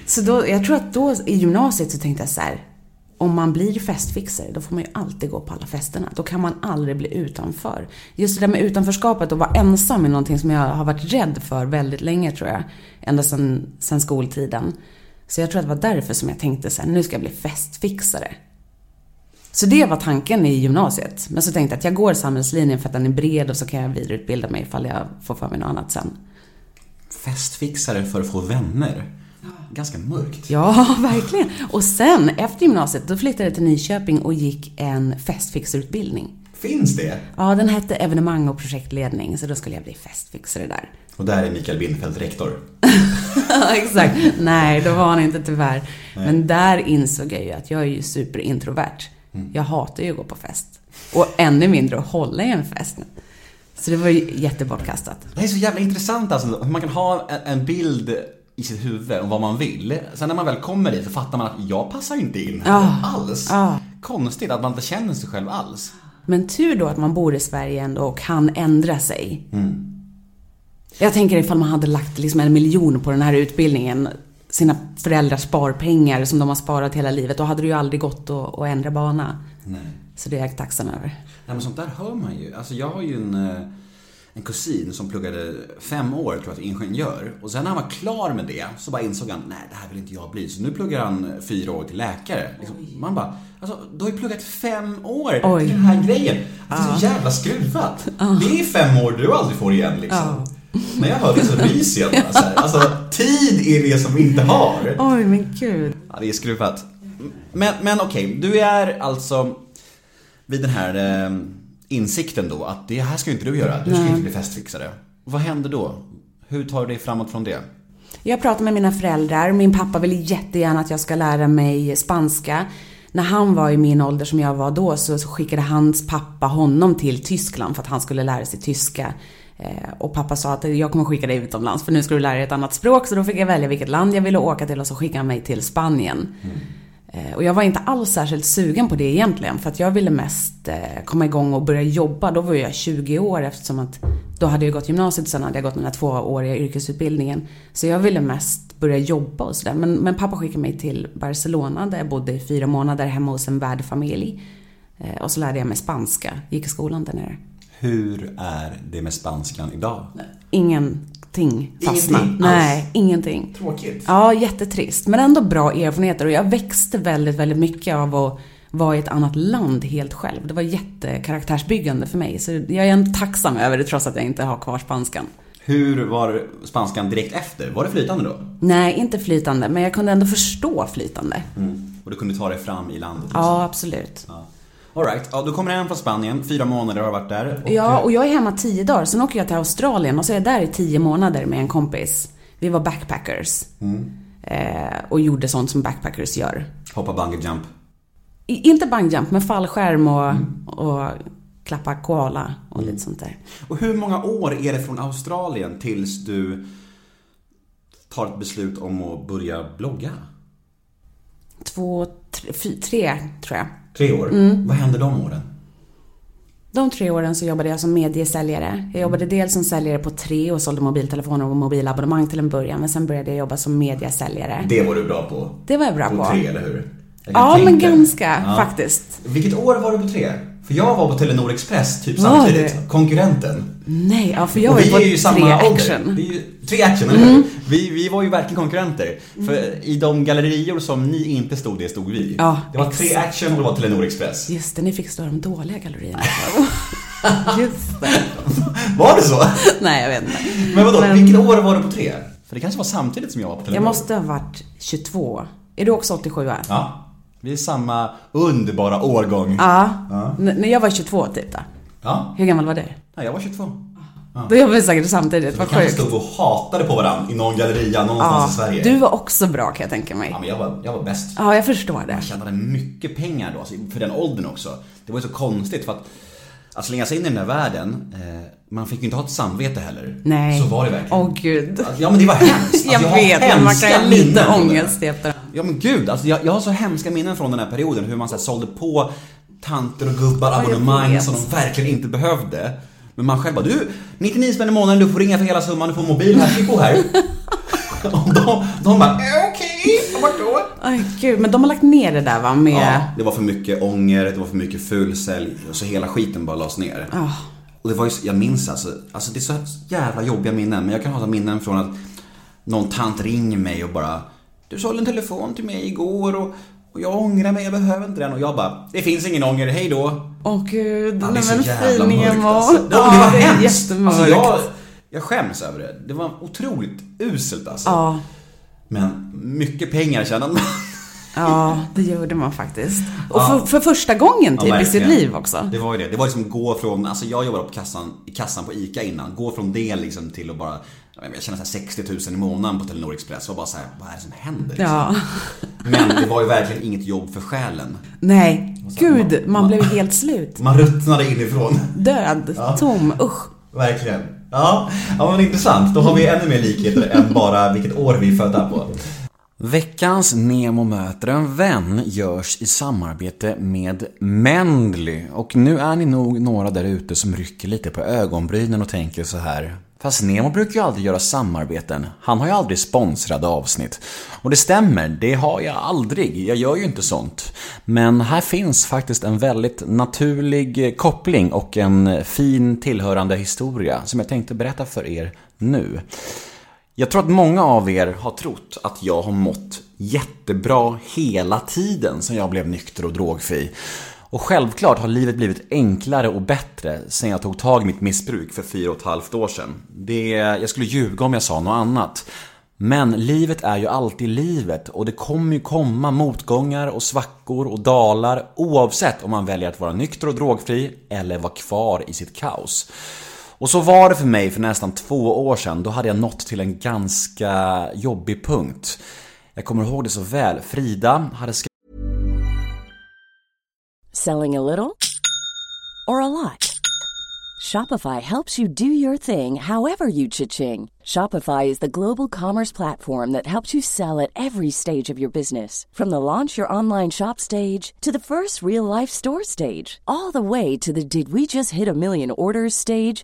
så då, jag tror att då i gymnasiet så tänkte jag så här. Om man blir festfixare, då får man ju alltid gå på alla festerna. Då kan man aldrig bli utanför. Just det där med utanförskapet och vara ensam är någonting som jag har varit rädd för väldigt länge tror jag. Ända sedan, sedan skoltiden. Så jag tror att det var därför som jag tänkte så här, nu ska jag bli festfixare. Så det var tanken i gymnasiet. Men så tänkte jag att jag går samhällslinjen för att den är bred och så kan jag vidareutbilda mig ifall jag får för mig något annat sen. Festfixare för att få vänner. Ganska mörkt. Ja, verkligen. Och sen, efter gymnasiet, då flyttade jag till Nyköping och gick en festfixarutbildning. Finns det? Ja, den hette evenemang och projektledning, så då skulle jag bli festfixare där. Och där är Mikael Bindefeld rektor. Exakt. Nej, då var han inte tyvärr. Men där insåg jag ju att jag är ju superintrovert. Jag hatar ju att gå på fest. Och ännu mindre att hålla i en fest. Så det var ju jättebortkastat. Det är så jävla intressant alltså, hur man kan ha en- bild i sitt huvud om vad man vill. Sen när man väl kommer dit så fattar man att jag passar inte in Ja. alls. Ja. Konstigt att man inte känner sig själv alls. Men tur då att man bor i Sverige ändå och kan ändra sig. Jag tänker ifall man hade lagt liksom en miljon på den här utbildningen, sina föräldrars sparpengar som de har sparat hela livet, då hade det ju aldrig gått att, att ändra bana. Nej. Så det är jag tacksam över. Nej men sånt där hör man ju. Alltså jag har ju en, eh, en kusin som pluggade fem år, tror jag, till ingenjör. Och sen när han var klar med det så bara insåg han, nej det här vill inte jag bli. Så nu pluggar han fyra år till läkare. Liksom, man bara, alltså du har ju pluggat fem år Oj. till den här grejen. Det är så jävla skruvat. Det är fem år du aldrig får igen liksom. När jag hör det så ryser jag bara så här. Alltså, tid är det som vi inte har. Oj, men gud. Ja, det är skruvat. Men, men okej, du är alltså vid den här eh, insikten då att det här ska ju inte du göra. Du ska inte bli festfixare. Vad händer då? Hur tar du dig framåt från det? Jag pratar med mina föräldrar. Min pappa vill jättegärna att jag ska lära mig spanska. När han var i min ålder som jag var då så skickade hans pappa honom till Tyskland för att han skulle lära sig tyska. Eh, och pappa sa att jag kommer skicka dig utomlands för nu ska du lära dig ett annat språk. Så då fick jag välja vilket land jag ville åka till och så skickade han mig till Spanien. Eh, Och jag var inte alls särskilt sugen på det egentligen för att jag ville mest eh, komma igång och börja jobba. Då var jag 20 år eftersom att då hade jag gått gymnasiet och sen hade jag gått den här tvååriga yrkesutbildningen. Så jag ville mest börja jobba och sådär. Men, men pappa skickade mig till Barcelona där jag bodde i fyra månader hemma hos en värdfamilj. Och så lärde jag mig spanska, gick i skolan där nere. Hur är det med spanskan idag? Ingenting fastnade. Ingenting alls? Nej, ingenting. Tråkigt. Ja, jättetrist. Men ändå bra erfarenheter och jag växte väldigt, väldigt mycket av att vara i ett annat land helt själv. Det var jättekaraktärsbyggande för mig. Så jag är ändå tacksam över det trots att jag inte har kvar spanskan. Hur var spanskan direkt efter? Var det flytande då? Nej, inte flytande, men jag kunde ändå förstå flytande. Och du kunde ta dig fram i landet? liksom? Ja, absolut. Ja. All right. ja, du kommer hem från Spanien, fyra månader har du varit där. Och, Ja, och jag är hemma tio dagar. Sen åker jag till Australien och så är jag där i tio månader med en kompis. Vi var backpackers. Eh, och gjorde sånt som backpackers gör. Hoppa bungee jump. I, inte bungyjump, men fallskärm och, och klappa koala och lite sånt där. Och hur många år är det från Australien tills du tar ett beslut om att börja blogga? Två, tre, fy, tre tror jag. Tre år? Vad hände de åren? De tre åren så jobbade jag som mediesäljare. Jag jobbade dels som säljare på Tre och sålde mobiltelefoner och mobilabonnemang till en början. Men sen började jag jobba som mediesäljare. Det var du bra på. Det var jag bra På på. tre, eller hur? Jag Ja, men ganska Ja. faktiskt. Vilket år var du på tre? För jag var på Telenor Express typ Var samtidigt. det? Konkurrenten. Nej, ja, för jag Och var vi på är ju samma Tre ålder. Action. Mm. Vi är ju, tre action, eller hur? Vi, vi var ju verkligen konkurrenter. För i de gallerior som ni inte stod i stod vi. Ja, det var tre exakt. action och det var Telenor Express. Just det, ni fick stå i de dåliga gallerierna. Just det. Var det så? Nej, jag vet inte. Men vadå, Men- vilket år var du på tre? För det kanske var samtidigt som jag var på Telenor. Jag måste ha varit 22. Är du också 87? Ja. Ja. Vi är samma underbara årgång. ja. N- när jag var 22 typ då. Ja. Hur gammal var du? Nej, jag var 22. Då jobbade vi säkert samtidigt. Vi Vad kanske sjukt. stod och hatade på varandra i någon galleria någonstans i Sverige. Du var också bra kan jag tänka mig. Ja, men jag var, jag var bäst. Ja, jag förstår det. Jag tjänade mycket pengar då, alltså, för den åldern också. Det var ju så konstigt för att att slänga sig in i den där världen, eh, man fick ju inte ha ett samvete heller. Nej. Så var det verkligen. Åh gud. Ja men det var hemskt. Alltså, Jag har vet, man kan ha lite ångest efter. Ja men gud, alltså jag, jag har så hemska minnen från den här perioden hur man så här, sålde på tanter och gubbar jag abonnemang som de verkligen inte behövde. Men man själv bara, du, 99 spänn i månaden, du får ringa för hela summan, du får mobil här, tryck på här. och de, de bara, "Eh, okej, okay, då? Aj, gud, men de har lagt ner det där va med... Ja, det var för mycket ånger, det var för mycket fulsälj, så hela skiten bara lades ner. Ah. Och det var ju, jag minns alltså, alltså det är så jävla jobbiga minnen, men jag kan ha så minnen från att någon tant ringer mig och bara Du sålde en telefon till mig igår och, och jag ångrar mig, jag behöver inte den. Och jag bara, det finns ingen ånger, hej då. Åh gud, Ja, det nej men mörkt emo. alltså. Ja, Ja, det var det är hemskt. jättemörkt. Alltså, jag, jag skäms över det. Det var otroligt uselt alltså. Ja, Men mycket pengar tjänade man. Ja, det gjorde man faktiskt. Och för, för första gången typ i sitt liv också. Det var ju det. Det var liksom gå från, alltså jag jobbade på kassan, i kassan på ICA innan. Gå från det liksom till att bara, jag här 60 000 i månaden på Telenor Express. Och bara så här, vad är det som händer? Liksom? Ja. Men det var ju verkligen inget jobb för själen. Nej, gud, man man- blev helt slut. Man ruttnade inifrån. Död, tom, usch. Verkligen. Ja, ja men intressant. Då har vi ännu mer likheter än bara vilket år vi är födda på. Veckans Nemo möter en vän görs i samarbete med Mendly. Och nu är ni nog några där ute som rycker lite på ögonbrynen och tänker så här. Fast Nemo brukar ju aldrig göra samarbeten. Han har ju aldrig sponsrade avsnitt. Och det stämmer, det har jag aldrig. Jag gör ju inte sånt. Men här finns faktiskt en väldigt naturlig koppling och en fin tillhörande historia som jag tänkte berätta för er nu. Jag tror att många av er har trott att jag har mått jättebra hela tiden sen jag blev nykter och drogfri. Och självklart har livet blivit enklare och bättre sen jag tog tag i mitt missbruk för fyra och ett halvt år sedan. Det, jag skulle ljuga om jag sa något annat. Men livet är ju alltid livet och det kommer ju komma motgångar och svackor och dalar oavsett om man väljer att vara nykter och drogfri eller vara kvar i sitt kaos. Och så var det för mig för nästan två år sedan. Då hade jag nått till en ganska jobbig punkt. Jag kommer ihåg det så väl. Frida hade skrivit Selling a little or a lot? Shopify helps you do your thing however you cha-ching. Shopify is the global commerce platform that helps you sell at every stage of your business. From the launch your online shop stage to the first real life store stage, all the way to the did we just hit a million orders stage.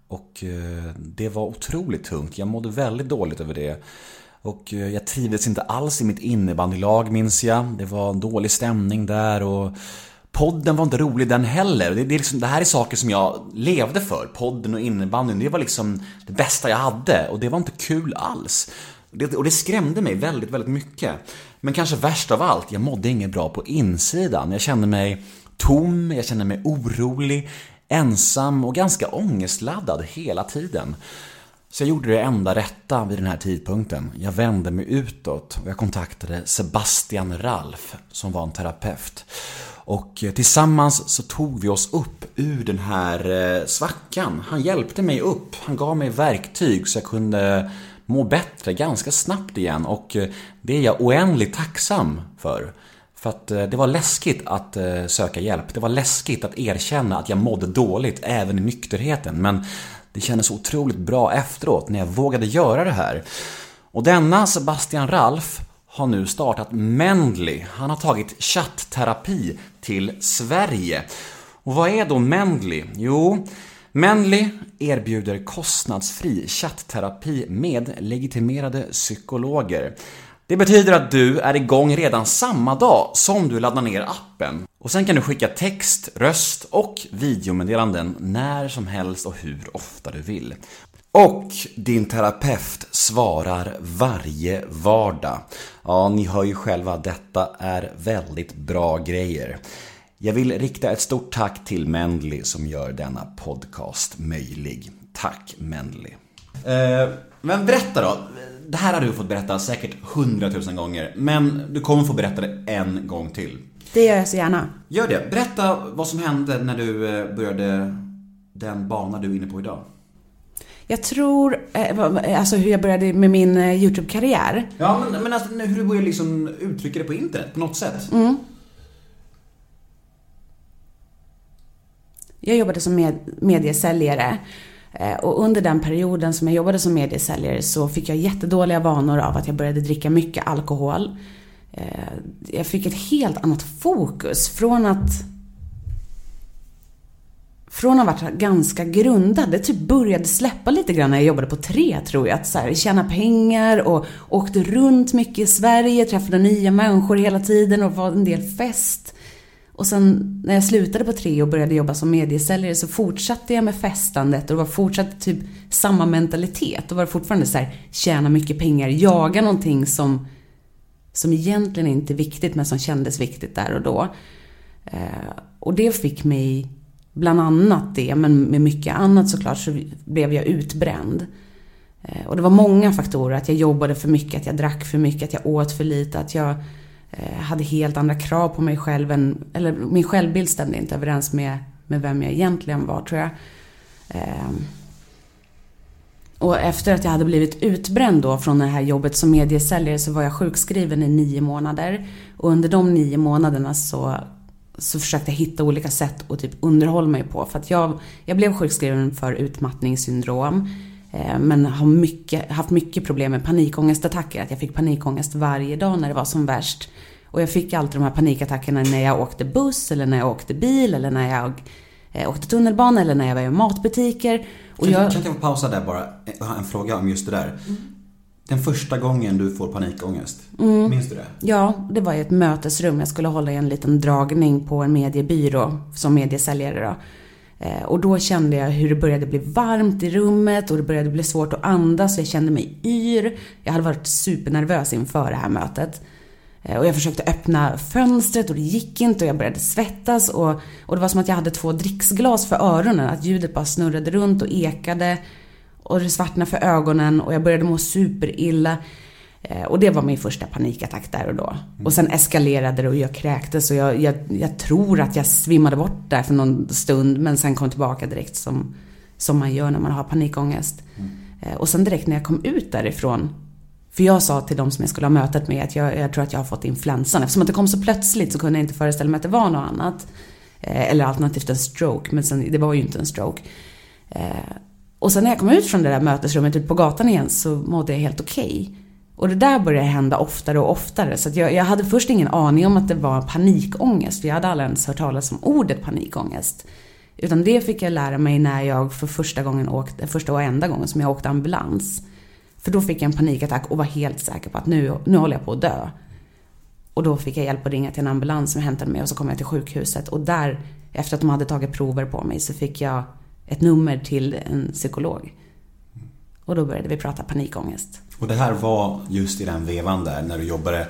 och eh, det var otroligt tungt. Jag mådde väldigt dåligt över det. Och eh, jag trivdes inte alls i mitt innebandylag minns jag. Det var en dålig stämning där och podden var inte rolig den heller. Det, det, liksom, det här är saker som jag levde för. Podden och innebandyn, det var liksom det bästa jag hade och det var inte kul alls. Det, och det skrämde mig väldigt, väldigt mycket. Men kanske värst av allt, jag mådde inget bra på insidan. Jag kände mig tom, jag kände mig orolig, ensam och ganska ångestladdad hela tiden. Så jag gjorde det enda rätta vid den här tidpunkten. Jag vände mig utåt och jag kontaktade Sebastian Ralf som var en terapeut. Och eh, tillsammans så tog vi oss upp ur den här eh, svackan. Han hjälpte mig upp, han gav mig verktyg så jag kunde må bättre ganska snabbt igen och eh, det är jag oändligt tacksam för. För att eh, det var läskigt att eh, söka hjälp. Det var läskigt att erkänna att jag mådde dåligt även i nykterheten. Men det kändes otroligt bra efteråt när jag vågade göra det här. Och denna Sebastian Ralf har nu startat Mendly. Han har tagit chattterapi till Sverige. Och vad är då Mendly? Jo, Mendly erbjuder kostnadsfri chattterapi med legitimerade psykologer. Det betyder att du är igång redan samma dag som du laddar ner appen. Och sen kan du skicka text, röst och videomeddelanden när som helst och hur ofta du vill. Och din terapeut svarar varje vardag. Ja, ni hör ju själva, detta är väldigt bra grejer. Jag vill rikta ett stort tack till Mendley som gör denna podcast möjlig. Tack Mendley. Eh, men berätta då. Det här har du fått berätta säkert hundratusen gånger, men du kommer få berätta det en gång till. Det gör jag så gärna. Gör det. Berätta vad som hände när du eh, började den bana du är inne på idag. Jag tror, eh, alltså hur jag började med min eh, YouTube-karriär. Ja, men, men alltså, hur du började liksom uttrycka det på internet på något sätt. Mm. Jag jobbade som med, mediesäljare. Eh, och under den perioden som jag jobbade som mediesäljare så fick jag jättedåliga vanor av att jag började dricka mycket alkohol. Eh, jag fick ett helt annat fokus. Från att från att ha varit ganska grundad, det typ började släppa lite grann när jag jobbade på tre tror jag. Att så här, tjäna pengar och åkte runt mycket i Sverige, träffade nya människor hela tiden och var en del fest. Och sen när jag slutade på tre och började jobba som mediesäljare så fortsatte jag med festandet och det var fortsatt typ samma mentalitet. Då var det fortfarande så här, tjäna mycket pengar, jaga någonting som, som egentligen inte är viktigt men som kändes viktigt där och då. Eh, och det fick mig bland annat det, men med mycket annat såklart så blev jag utbränd. Eh, och det var många faktorer, att jag jobbade för mycket, att jag drack för mycket, att jag åt för lite, att jag Eh, hade helt andra krav på mig själv än, eller min självbild stämde inte överens med, med vem jag egentligen var tror jag. Ehm, och efter att jag hade blivit utbränd då från det här jobbet som mediesäljare så var jag sjukskriven i nio månader. Och under de nio månaderna så, så försökte jag hitta olika sätt att typ underhålla mig på. För att jag, jag blev sjukskriven för utmattningssyndrom. Eh, men har mycket, haft mycket problem med panikångestattacker. Att jag fick panikångest varje dag när det var som värst. Och jag fick alltid de här panikattackerna när jag åkte buss eller när jag åkte bil eller när jag eh, åkte tunnelbana eller när jag var i matbutiker. Och Kan, jag, kan jag få pausa där bara? Jag har en fråga om just det där. Den första gången du får panikångest, minns du det? ja, det var i ett mötesrum. Jag skulle hålla i en liten dragning på en mediebyrå som mediesäljare då. Eh, och då kände jag hur det började bli varmt i rummet och det började bli svårt att andas. Jag kände mig yr. Jag hade varit supernervös inför det här mötet. Eh, och jag försökte öppna fönstret och det gick inte och jag började svettas och, och det var som att jag hade två dricksglas för öronen. Att ljudet bara snurrade runt och ekade. Och det svartnade för ögonen och jag började må superilla. Eh, Och det var min första panikattack där och då. Och sen eskalerade det och jag kräktes och jag, jag, jag tror att jag svimmade bort där för någon stund men sen kom tillbaka direkt som, som man gör när man har panikångest. Eh, Och sen direkt när jag kom ut därifrån för jag sa till de som jag skulle ha mötet med att jag, jag tror att jag har fått influensan. Eftersom att det kom så plötsligt så kunde jag inte föreställa mig att det var något annat. Eh, eller alternativt en stroke, men sen, det var ju inte en stroke. Och sen när jag kom ut från det där mötesrummet ut på gatan igen så mådde jag helt okej. Och det där började hända oftare och oftare. Så att jag, jag hade först ingen aning om att det var panikångest. För jag hade aldrig ens hört talas om ordet panikångest. Utan det fick jag lära mig när jag för första gången åkte, första och enda gången som jag åkte ambulans. För då fick jag en panikattack och var helt säker på att nu, nu håller jag på att dö. Och då fick jag hjälp att ringa till en ambulans som hämtade mig och så kom jag till sjukhuset. Och där, efter att de hade tagit prover på mig, så fick jag ett nummer till en psykolog. Och då började vi prata panikångest. Och det här var just i den vevan där när du jobbade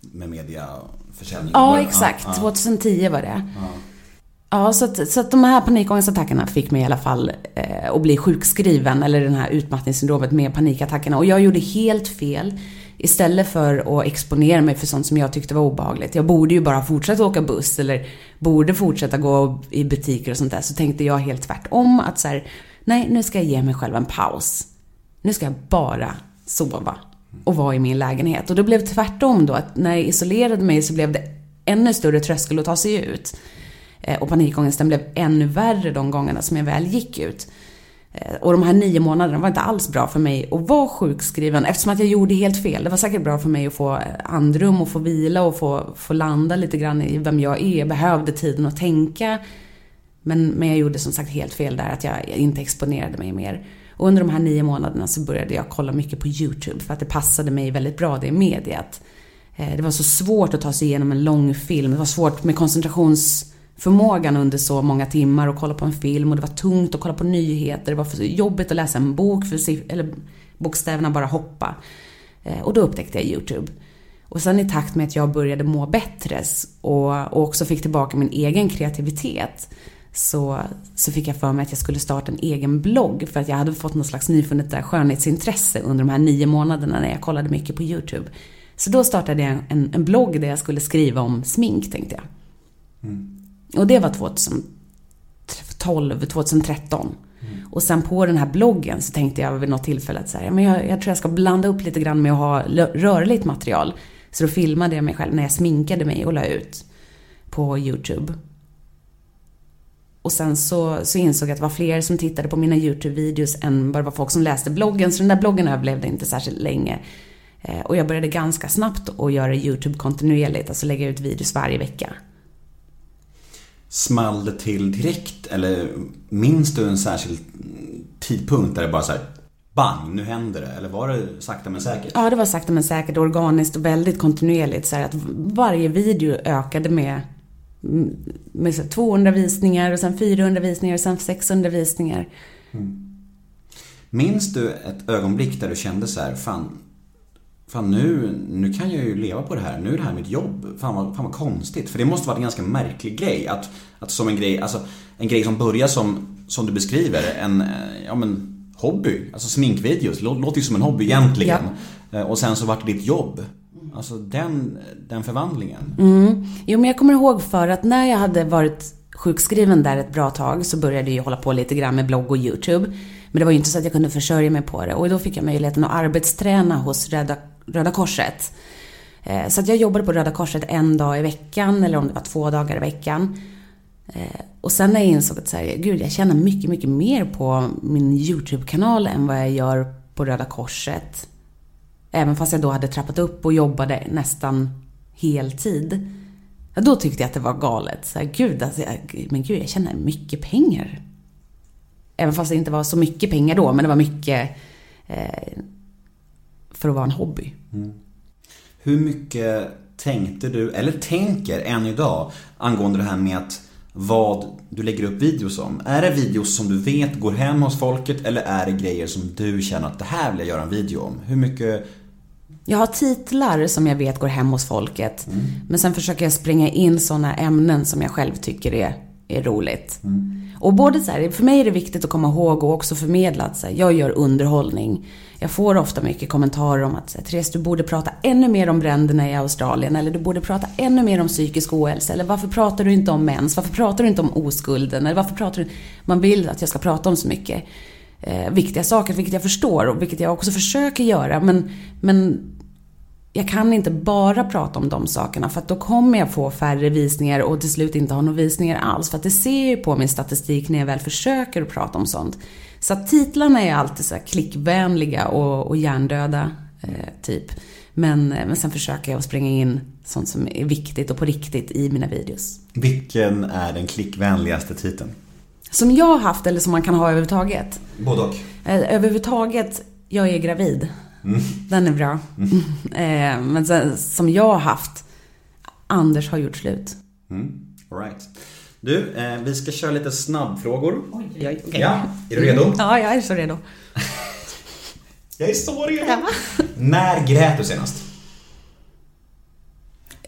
med mediaförsäljning? Ja, exakt. ja, ja. 2010 var det. Ja, så att, så att de här panikångestattackerna fick mig i alla fall eh, att bli sjukskriven, eller den här utmattningssyndromet med panikattackerna. Och jag gjorde helt fel. Istället för att exponera mig för sånt som jag tyckte var obehagligt. Jag borde ju bara fortsätta åka buss eller borde fortsätta gå i butiker och sånt där. Så tänkte jag helt tvärtom att så här, nej nu ska jag ge mig själv en paus. Nu ska jag bara sova och vara i min lägenhet. Och då blev det tvärtom då, att när jag isolerade mig så blev det ännu större tröskel att ta sig ut. Eh, och panikångesten blev ännu värre de gångerna som jag väl gick ut. Eh, och de här nio månaderna var inte alls bra för mig att vara sjukskriven eftersom att jag gjorde helt fel. Det var säkert bra för mig att få andrum och få vila och få, få landa lite grann i vem jag är. Jag behövde tiden att tänka. Men, men jag gjorde som sagt helt fel där, att jag inte exponerade mig mer. Och under de här nio månaderna så började jag kolla mycket på YouTube för att det passade mig väldigt bra, det mediet. Eh, det var så svårt att ta sig igenom en lång film. Det var svårt med koncentrationsförmågan under så många timmar och kolla på en film och det var tungt att kolla på nyheter. Det var för jobbigt att läsa en bok för eller bokstäverna bara hoppa. Eh, och då upptäckte jag YouTube. Och sen i takt med att jag började må bättre och också fick tillbaka min egen kreativitet så, så fick jag för mig att jag skulle starta en egen blogg för att jag hade fått något slags nyfunnet där skönhetsintresse under de här nio månaderna när jag kollade mycket på YouTube. Så då startade jag en, en blogg där jag skulle skriva om smink tänkte jag. Och det var 2012, 2013. Och sen på den här bloggen så tänkte jag vid något tillfälle att så här, men jag, jag tror jag ska blanda upp lite grann med att ha rörligt material. Så då filmade jag mig själv när jag sminkade mig och la ut på YouTube. Och sen så, så insåg jag att det var fler som tittade på mina YouTube-videos än bara var folk som läste bloggen. Så den där bloggen överlevde inte särskilt länge. Eh, Och jag började ganska snabbt att göra YouTube kontinuerligt, alltså lägga ut videos varje vecka. Small det till direkt eller minns du en särskild tidpunkt där det bara så här bang, nu händer det? Eller var det sakta men säkert? Ja, det var sakta men säkert, organiskt och väldigt kontinuerligt. Så här att varje video ökade med, med så här 200 visningar och sen 400 visningar och sen 600 visningar. Minns du ett ögonblick där du kände så här, fan, fan nu, nu kan jag ju leva på det här, nu är det här mitt jobb. Fan vad, fan vad konstigt. För det måste vara en ganska märklig grej. Att, att som en grej, alltså en grej som börjar som, som du beskriver, en, ja men hobby. Alltså sminkvideos, lå- låter ju som en hobby egentligen. Eh, Och sen så vart det ditt jobb. Alltså den, den förvandlingen. Mm. Jo, men jag kommer ihåg för att när jag hade varit sjukskriven där ett bra tag så började jag hålla på lite grann med blogg och YouTube. Men det var ju inte så att jag kunde försörja mig på det. Och då fick jag möjligheten att arbetsträna hos Röda, Röda Korset. Eh, så att jag jobbade på Röda Korset en dag i veckan, eller om det var två dagar i veckan. Eh, och sen när jag insåg att så här, gud, jag tjänar mycket, mycket mer på min YouTube-kanal än vad jag gör på Röda Korset. Även fast jag då hade trappat upp och jobbade nästan heltid. Ja, då tyckte jag att det var galet. Så här, gud, alltså, jag, men gud, jag tjänar mycket pengar. Även fast det inte var så mycket pengar då, men det var mycket eh, för att vara en hobby. Mm. Hur mycket tänkte du, eller tänker än idag, angående det här med att vad du lägger upp videos om? Är det videos som du vet går hem hos folket eller är det grejer som du känner att det här vill jag göra en video om? Hur mycket... Jag har titlar som jag vet går hem hos folket. Men sen försöker jag springa in sådana ämnen som jag själv tycker är, är roligt. Och både så här, för mig är det viktigt att komma ihåg och också förmedla att så här, jag gör underhållning. Jag får ofta mycket kommentarer om att så här, Therese, du borde prata ännu mer om bränderna i Australien. Eller du borde prata ännu mer om psykisk ohälsa. Eller varför pratar du inte om mens? Varför pratar du inte om oskulden? Eller varför pratar du... Man vill att jag ska prata om så mycket eh, viktiga saker, vilket jag förstår och vilket jag också försöker göra. Men, men jag kan inte bara prata om de sakerna för att då kommer jag få färre visningar och till slut inte ha några visningar alls. För att det ser jag på min statistik när jag väl försöker att prata om sånt. Så att titlarna är alltid så klickvänliga och, och hjärndöda, eh, typ. Men, eh, men sen försöker jag springa in sånt som är viktigt och på riktigt i mina videos. Vilken är den klickvänligaste titeln? Som jag har haft eller som man kan ha överhuvudtaget. Både och. Eh, Överhuvudtaget, jag är gravid. Den är bra. Eh, Men sen, som jag har haft, Anders har gjort slut. Mm. All right. Du, eh, vi ska köra lite snabbfrågor. Oj, okej. Ja, är du redo? Ja, jag är så redo. Jag är så redo. När grät du senast?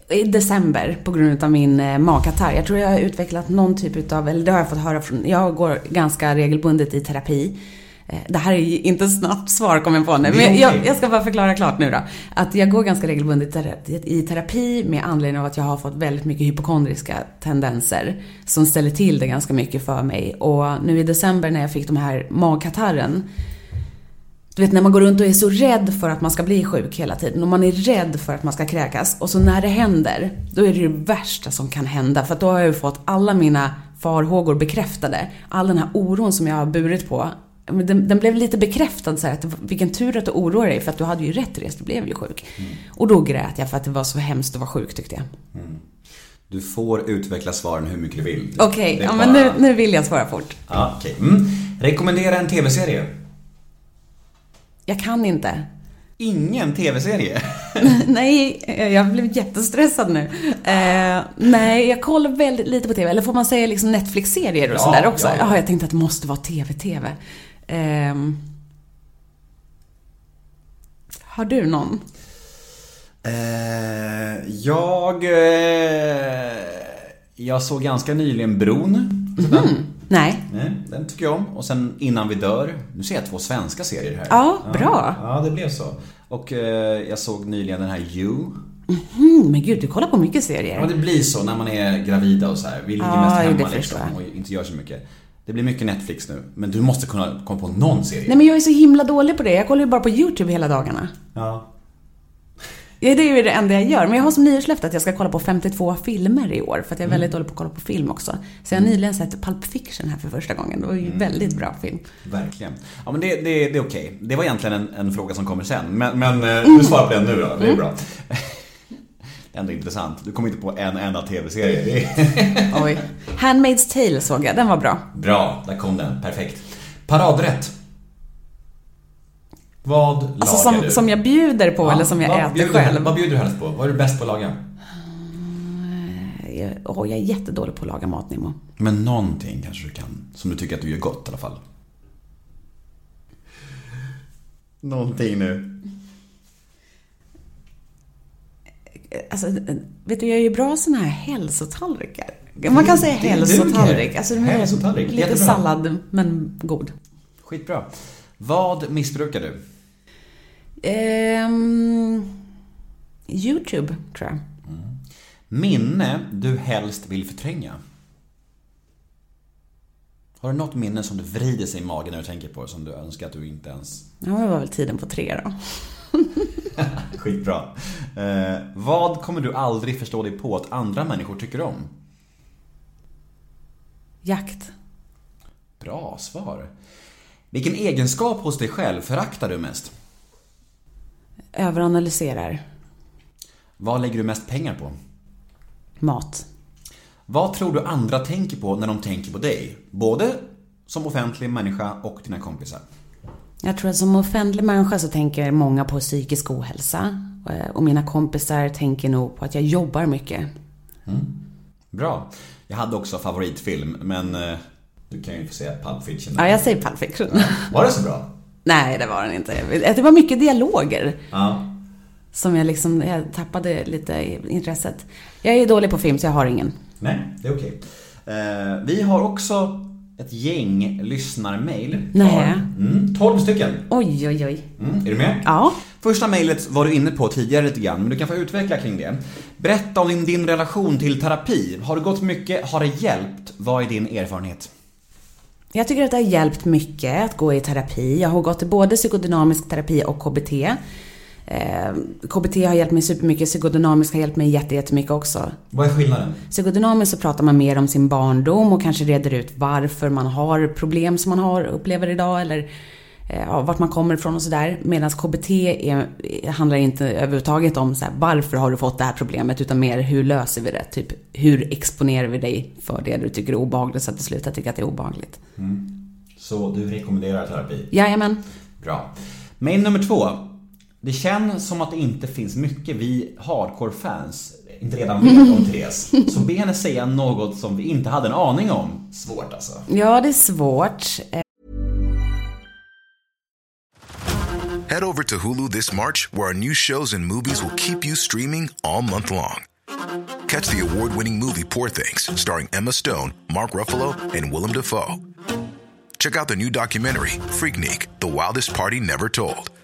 I december på grund av min eh, magkatarr. Jag tror jag har utvecklat någon typ utav, eller det har jag fått höra från, jag går ganska regelbundet i terapi. Eh, Det här är inte ett snabbt svar kommer jag på nu, men jag, jag ska bara förklara klart nu då. Att jag går ganska regelbundet i tera- i terapi med anledning av att jag har fått väldigt mycket hypokondriska tendenser som ställer till det ganska mycket för mig. Och nu i december när jag fick de här magkatarren du vet när man går runt och är så rädd för att man ska bli sjuk hela tiden och man är rädd för att man ska kräkas och så när det händer, då är det det värsta som kan hända för då har jag ju fått alla mina farhågor bekräftade. All den här oron som jag har burit på, den, den blev lite bekräftad så här, att vilken tur att du oroar dig för att du hade ju rätt Therese, du blev ju sjuk. Och då grät jag för att det var så hemskt att vara sjuk tyckte jag. Du får utveckla svaren hur mycket du vill. Okej, är ja, men nu, nu vill jag svara fort. Ja, okej. Mm. Rekommendera en tv-serie. Jag kan inte. Ingen tv-serie. nej, jag blev jättestressad nu. Eh, nej, jag kollar väldigt lite på TV. Eller får man säga liksom Netflix-serier och Ja, sådär också? ja, Ja, ja. jag tänkte att det måste vara TV-TV. Ehm. har du någon? Eh, jag... Eh, jag såg ganska nyligen Bron. Mhm. Nej. Nej, den tycker jag om. Och sen Innan vi dör. Nu ser jag två svenska serier här. Ja, bra. Ja, det blev så. Och eh, jag såg nyligen den här You. Mm, men gud, du kollar på mycket Ja, serier. det blir så när man är gravida och så här. Vi ligger Ja, mest hemma liksom och inte gör så mycket. Det blir mycket Netflix nu. Men du måste kunna komma på någon serie. Nej, men jag är så himla dålig på det. Jag kollar ju bara på YouTube hela dagarna. Ja. Ja, det är ju det enda jag gör. Men jag har som nyårslöfte att jag ska kolla på 52 filmer i år. För att jag är väldigt dålig på att kolla på film också. Så jag har nyligen sett Pulp Fiction här för första gången. Det var ju en väldigt bra film. Verkligen. Ja men det, det, det är okej. Det var egentligen en, en fråga som kommer sen. Men, men eh, du svarar på den nu då. Det är bra. Ändå intressant. Du kommer inte på en enda tv-serie. Oj. Handmaid's Tale såg jag, den var bra. Bra, där kom den. Perfekt. Paradrätt. Vad Alltså lagar som, du? som jag bjuder på Ja, eller som jag äter bjuder själv. Vad bjuder du helst på? Vad är du bäst på att laga? Jag, åh, jag är jättedålig på att laga mat, Nemo. Men någonting kanske du kan, som du tycker att du gör gott i alla fall. Någonting nu. Alltså, vet du, jag är ju bra såna här hälsotallrikar. Man kan säga Det hälsotallrik. Alltså, det Hälsotallrik, lite jättebra. sallad, men god. Skitbra. Vad missbrukar du? Ehm, Youtube, tror jag. Minne du helst vill förtränga? Har du något minne som du vrider sig i magen när du tänker på som du önskar att du inte ens... Ja, det var väl tiden på tre då. Skitbra. Eh, vad kommer du aldrig förstå dig på att andra människor tycker om? Jakt. Bra svar. Vilken egenskap hos dig själv föraktar du mest? Överanalyserar. Vad lägger du mest pengar på? Mat. Vad tror du andra tänker på när de tänker på dig? Både som offentlig människa och dina kompisar. Jag tror att som offentlig människa så tänker många på psykisk ohälsa. Eh, Och mina kompisar tänker nog på att jag jobbar mycket. Bra. Jag hade också favoritfilm, men eh, du kan ju få säga Pulp Fiction. Ja, jag säger Pulp Fiction. Var det så bra? Nej, det var den inte. Det var mycket dialoger. Ja. Som jag liksom, jag tappade lite intresset. Jag är dålig på film så jag har ingen. Nej, det är okej. Eh, vi har också ett gäng lyssnarmail. Nej. Mm, 12 stycken. Oj, oj, oj. Mm, är du med? Ja. Första mejlet var du inne på tidigare lite grann, men du kan få utveckla kring det. Berätta om din, din relation till terapi. Har det gått mycket? Har det hjälpt? Vad är din erfarenhet? Jag tycker att det har hjälpt mycket att gå i terapi. Jag har gått i både psykodynamisk terapi och KBT. Eh, KBT har hjälpt mig supermycket, psykodynamisk har hjälpt mig jätte- jättemycket också. Vad är skillnaden? Psykodynamiskt så pratar man mer om sin barndom och kanske reder ut varför man har problem som man har, upplever idag eller eh, ja, vart man kommer ifrån och sådär. Medan KBT är, handlar inte överhuvudtaget om så här, varför har du fått det här problemet utan mer hur löser vi det? Typ hur exponerar vi dig för det du tycker är obehagligt så att du slutar tycka att det är obehagligt. Så du rekommenderar terapi? Jajamän. Bra. Mail nummer två. Det känns som att det inte finns mycket vi hardcore-fans inte redan vet om Therese. Så be henne säga något som vi inte hade en aning om. Svårt alltså. Ja, det är svårt. Head over to Hulu this March, where our new shows and movies will keep you streaming all month long. Catch the award winning movie Poor Things, starring Emma Stone, Mark Ruffalo, and Willem Dafoe. Check out the new documentary, Freaknik The Wildest Party Never Told,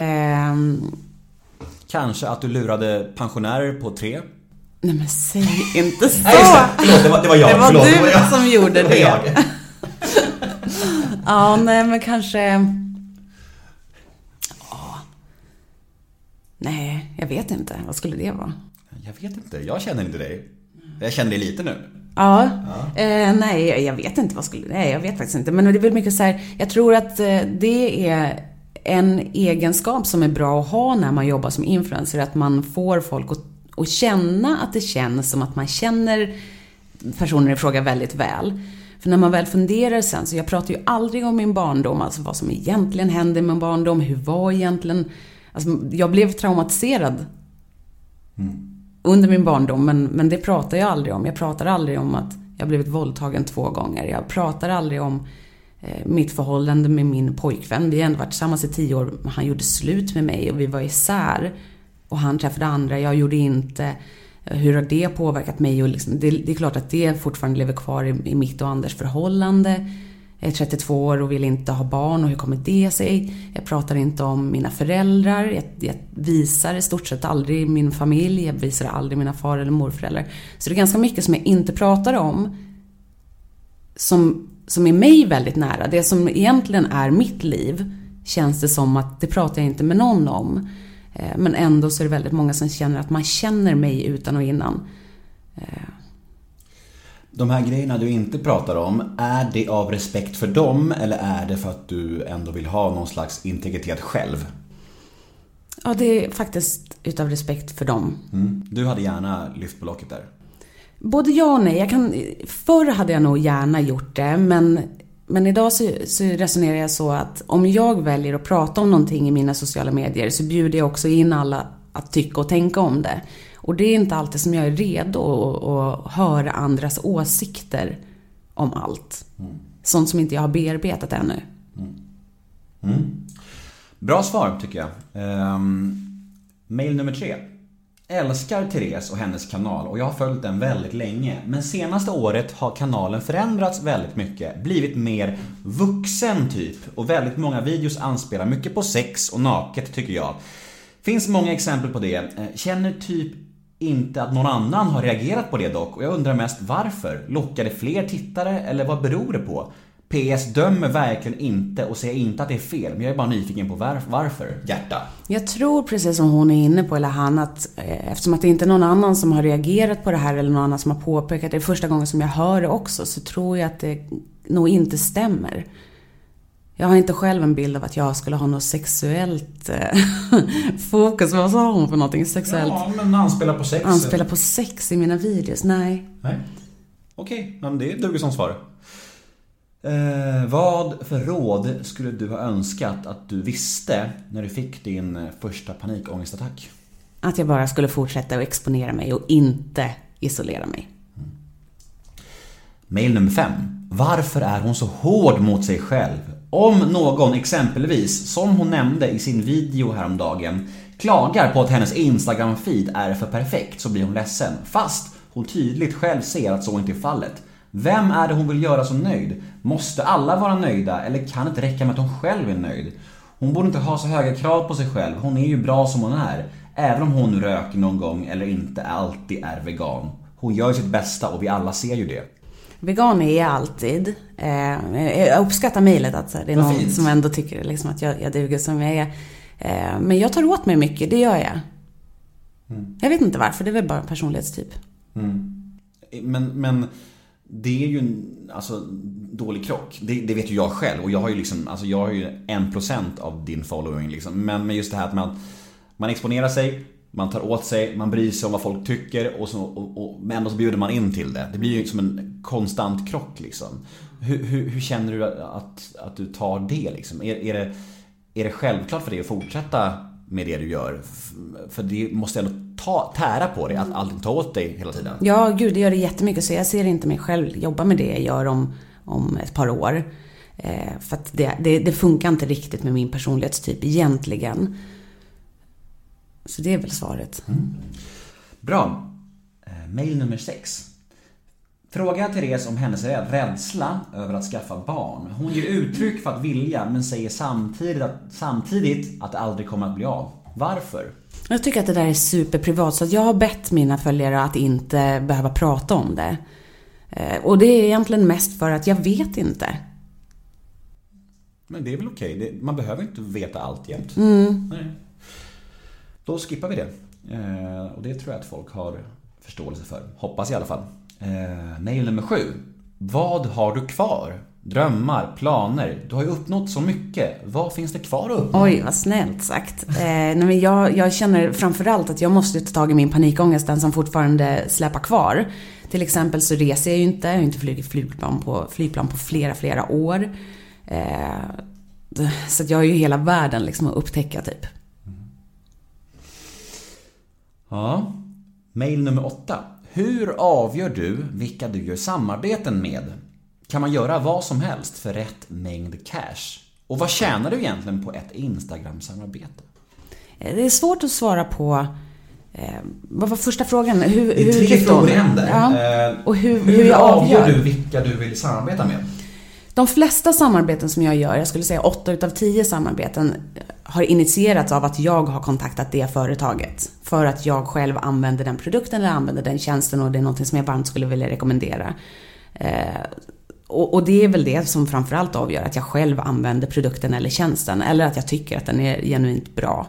ehm, Kanske att du lurade pensionärer på tre? nej men säg inte så! Nej, det. Förlåt, det var, det var jag. Det var Förlåt, du det var jag. som gjorde det. jag. Ja, nej men kanske... Ja. Nej, jag vet inte. Vad skulle det vara? Jag vet inte, jag känner inte dig. Jag känner dig lite nu. Ja, Eh, nej jag- jag vet inte vad skulle, nej jag vet faktiskt inte. Men det är väl mycket så här, jag tror att eh, det är en egenskap som är bra att ha när man jobbar som influencer, att man får folk att, att känna att det känns som att man känner personer i fråga väldigt väl. För när man väl funderar sen, så jag pratar ju aldrig om min barndom, alltså vad som egentligen hände med min barndom, hur var egentligen, alltså jag blev traumatiserad under min barndom, men, men det pratar jag aldrig om. Jag pratar aldrig om att jag blivit våldtagen två gånger. Jag pratar aldrig om Eh, mitt förhållande med min pojkvän. Vi har ändå varit tillsammans i tio år. Han gjorde slut med mig och vi var isär. Och han träffade andra, jag gjorde inte. Eh, hur har det påverkat mig? Och liksom, det, det är klart att det fortfarande lever kvar i, i mitt och Anders förhållande. Jag är 32 år och vill inte ha barn och hur kommer det sig? Jag pratar inte om mina föräldrar. Jag, jag visar i stort sett aldrig min familj. Jag visar aldrig mina far eller morföräldrar. Så det är ganska mycket som jag inte pratar om. som, som är mig väldigt nära, det som egentligen är mitt liv, känns det som att det pratar jag inte med någon om. Eh, Men ändå så är det väldigt många som känner att man känner mig utan och innan. De här grejerna du inte pratar om, är det av respekt för dem eller är det för att du ändå vill ha någon slags integritet själv? Ja, det är faktiskt utav respekt för dem. Mm. Du hade gärna lyft på locket där. Både ja och nej. Jag kan, förr hade jag nog gärna gjort det, men, men idag så, så resonerar jag så att om jag väljer att prata om någonting i mina sociala medier så bjuder jag också in alla att tycka och tänka om det. Och det är inte alltid som jag är redo att, höra andras åsikter om allt. Sånt som inte jag har bearbetat ännu. Bra svar tycker jag. Ehm, mail nummer tre. Älskar Therese och hennes kanal och jag har följt den väldigt länge. Men senaste året har kanalen förändrats väldigt mycket. Blivit mer vuxen typ. Och väldigt många videos anspelar mycket på sex och naket tycker jag. Finns många exempel på det. Eh, känner typ inte att någon annan har reagerat på det dock. Och jag undrar mest varför? Lockar det fler tittare eller vad beror det på? PS dömer verkligen inte och säger inte att det är fel, men jag är bara nyfiken på var- varför. Hjärta. Jag tror precis som hon är inne på, eller han, att eh, eftersom att det inte är någon annan som har reagerat på det här eller någon annan som har påpekat det, är första gången som jag hör det också, så tror jag att det nog inte stämmer. Jag har inte själv en bild av att jag skulle ha något sexuellt eh, fokus. Vad sa hon för någonting? Sexuellt? Ja, men anspelar på sex. Anspela på sex i mina videos? Nej. Nej. Okej, men det duger som svar. Eh, vad för råd skulle du ha önskat att du visste när du fick din eh, första panikångestattack? Att jag bara skulle fortsätta att exponera mig och inte isolera mig. Mail nummer fem. Varför är hon så hård mot sig själv? Om någon exempelvis, som hon nämnde i sin video häromdagen, klagar på att hennes Instagram-feed är för perfekt så blir hon ledsen. Fast hon tydligt själv ser att så inte är fallet. Vem är det hon vill göra så nöjd? Måste alla vara nöjda eller kan det inte räcka med att hon själv är nöjd? Hon borde inte ha så höga krav på sig själv. Hon är ju bra som hon är. Även om hon röker någon gång eller inte alltid är vegan. Hon gör sitt bästa och vi alla ser ju det. Vegan är jag alltid. Eh, jag uppskattar mejlet att det är någon fint. som ändå tycker liksom att jag, jag duger som jag är. Eh, men jag tar åt mig mycket, det gör jag. Mm. Jag vet inte varför, det är väl bara en personlighetstyp. Men, men det är ju en alltså, dålig krock. Det, det vet ju jag själv. Och jag har ju liksom, alltså jag har ju en procent av din following liksom. Men, men just det här att man, man exponerar sig, man tar åt sig, man bryr sig om vad folk tycker och, så, och, och, men ändå så bjuder man in till det. Det blir ju som en konstant krock liksom. Hur, hur, hur känner du att, att du tar det liksom? Är, är, det, är det självklart för dig att fortsätta med det du gör? För det måste ändå ta, tära på dig att alltid ta åt dig hela tiden. Ja, gud, det gör det jättemycket. Så jag ser inte mig själv jobba med det jag gör om, om ett par år. Eh, för att det, det, det funkar inte riktigt med min personlighetstyp egentligen. Så det är väl svaret. Bra. Eh, Mail nummer 6. Fråga Therese om hennes räd- rädsla över att skaffa barn. Hon ger uttryck för att vilja men säger samtidigt att, samtidigt att det aldrig kommer att bli av. Varför? Jag tycker att det där är superprivat, så jag har bett mina följare att inte behöva prata om det. Eh, Och det är egentligen mest för att jag vet inte. Men det är väl okej. Det- Man behöver inte veta allt jämt. Mm. Nej. Då skippar vi det. Eh, och det tror jag att folk har förståelse för. Hoppas i alla fall. Eh, mail nummer sju. Vad har du kvar? Drömmar, planer. Du har ju uppnått så mycket. Vad finns det kvar att uppnå? Oj, vad snällt sagt. Eh, nej, men jag, jag känner framförallt att jag måste ta tag i min panikångest, den som fortfarande släpar kvar. Till exempel så reser jag ju inte, jag har inte flugit flygplan på, flygplan på flera, flera år. Eh, så att jag har ju hela världen liksom att upptäcka typ. Ja. Mail nummer åtta. Hur avgör du vilka du gör samarbeten med? Kan man göra vad som helst för rätt mängd cash? Och vad tjänar du egentligen på ett Instagram-samarbete? Eh, Det är svårt att svara på eh, vad var första frågan? Hur, Det är tre frågor igen där. Ja. Eh, Och hur, hur, hur jag avgör avgör. du vilka du vill samarbeta med? De flesta samarbeten som jag gör, jag skulle säga 8 utav 10 samarbeten, har initierats av att jag har kontaktat det företaget. För att jag själv använder den produkten eller använder den tjänsten och det är någonting som jag varmt skulle vilja rekommendera. Eh, och, och det är väl det som framförallt avgör att jag själv använder produkten eller tjänsten. Eller att jag tycker att den är genuint bra.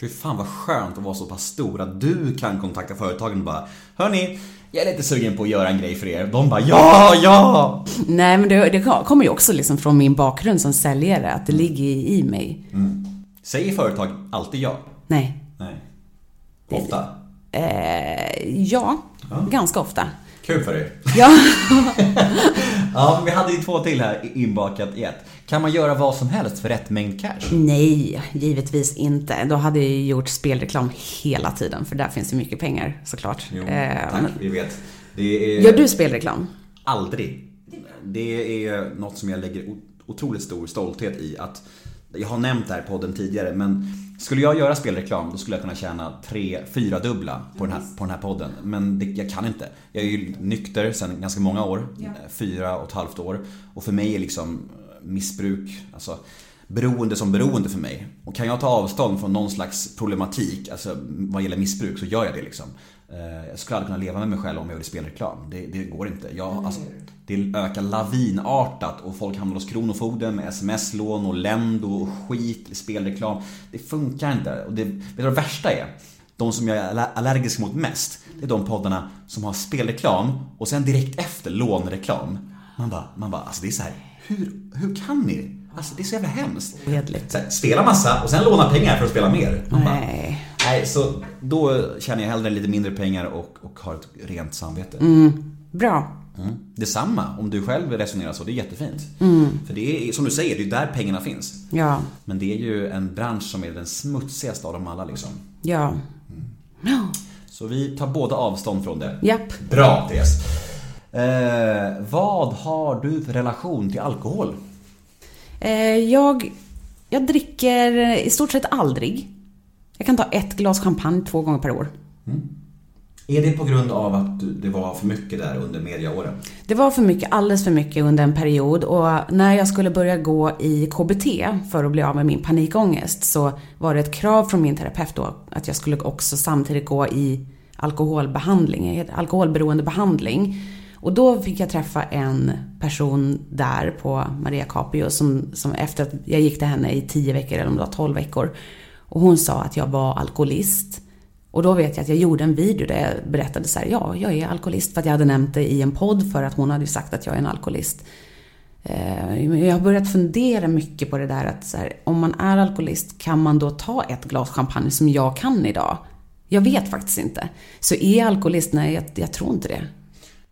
Fy fan vad skönt att vara så pass stor att du kan kontakta företagen och bara Hörni, jag är lite sugen på att göra en grej för er. De bara ja, ja! Nej, men det, det kommer ju också liksom från min bakgrund som säljare, att det ligger i, i mig. Säger företag alltid ja? Nej. Nej. Ofta? Eh, ja, ganska ofta. Kul för er. Ja. Ja, men vi hade ju två till här inbakat i ett. Kan man göra vad som helst för rätt mängd cash? Nej, givetvis inte. Då hade jag ju gjort spelreklam hela tiden, för där finns ju mycket pengar såklart. Jo, Eh, tack, vi vet. Är... Gör du spelreklam? Aldrig. Det är något som jag lägger otroligt stor stolthet i att jag har nämnt det här i podden tidigare men skulle jag göra spelreklam då skulle jag kunna tjäna tre, fyra dubbla på den här, på den här podden. Men det, jag kan inte. Jag är ju nykter sedan ganska många år. Fyra och ett halvt år. Och för mig är liksom missbruk, alltså beroende som beroende för mig. Och kan jag ta avstånd från någon slags problematik, alltså vad gäller missbruk, så gör jag det liksom. Eh, Jag skulle aldrig kunna leva med mig själv om jag gjorde spelreklam. Det, det går inte. Jag, alltså, det ökar lavinartat och folk hamnar hos Kronofogden med sms-lån och Lendo och skit i spelreklam. Det funkar inte. Och det, vet du vad det värsta är? De som jag är aller- allergisk mot mest, det är de poddarna som har spelreklam och sen direkt efter lånreklam. Man bara, man bara alltså det är så här, hur, hur kan ni? Alltså det är så jävla hemskt. Spela massa och sen låna pengar för att spela mer. Man bara, Nej. så då tjänar jag hellre lite mindre pengar och, och har ett rent samvete. Bra. Mm. Detsamma, om du själv resonerar så, det är jättefint. För det är, som du säger, det är där pengarna finns. Ja. Men det är ju en bransch som är den smutsigaste av dem alla liksom. Ja. Ja. Så vi tar båda avstånd från det. Japp. Bra Therese! Eh, vad har du för relation till alkohol? Eh, jag, jag dricker i stort sett aldrig. Jag kan ta ett glas champagne två gånger per år. Är det på grund av att det var för mycket där under mediaåren? Det var för mycket, alldeles för mycket under en period och när jag skulle börja gå i KBT för att bli av med min panikångest så var det ett krav från min terapeut då att jag skulle också samtidigt gå i alkoholbehandling, alkoholberoendebehandling. Och då fick jag träffa en person där på Maria Capio som, som efter att jag gick till henne i 10 veckor eller om det var 12 veckor. Och hon sa att jag var alkoholist. Och då vet jag att jag gjorde en video där jag berättade så här, ja, jag är alkoholist för att jag hade nämnt det i en podd för att hon hade sagt att jag är en alkoholist. Eh, jag har börjat fundera mycket på det där att så här, om man är alkoholist, kan man då ta ett glas champagne som jag kan idag? Jag vet faktiskt inte. Så är jag alkoholist? Nej, jag, jag tror inte det.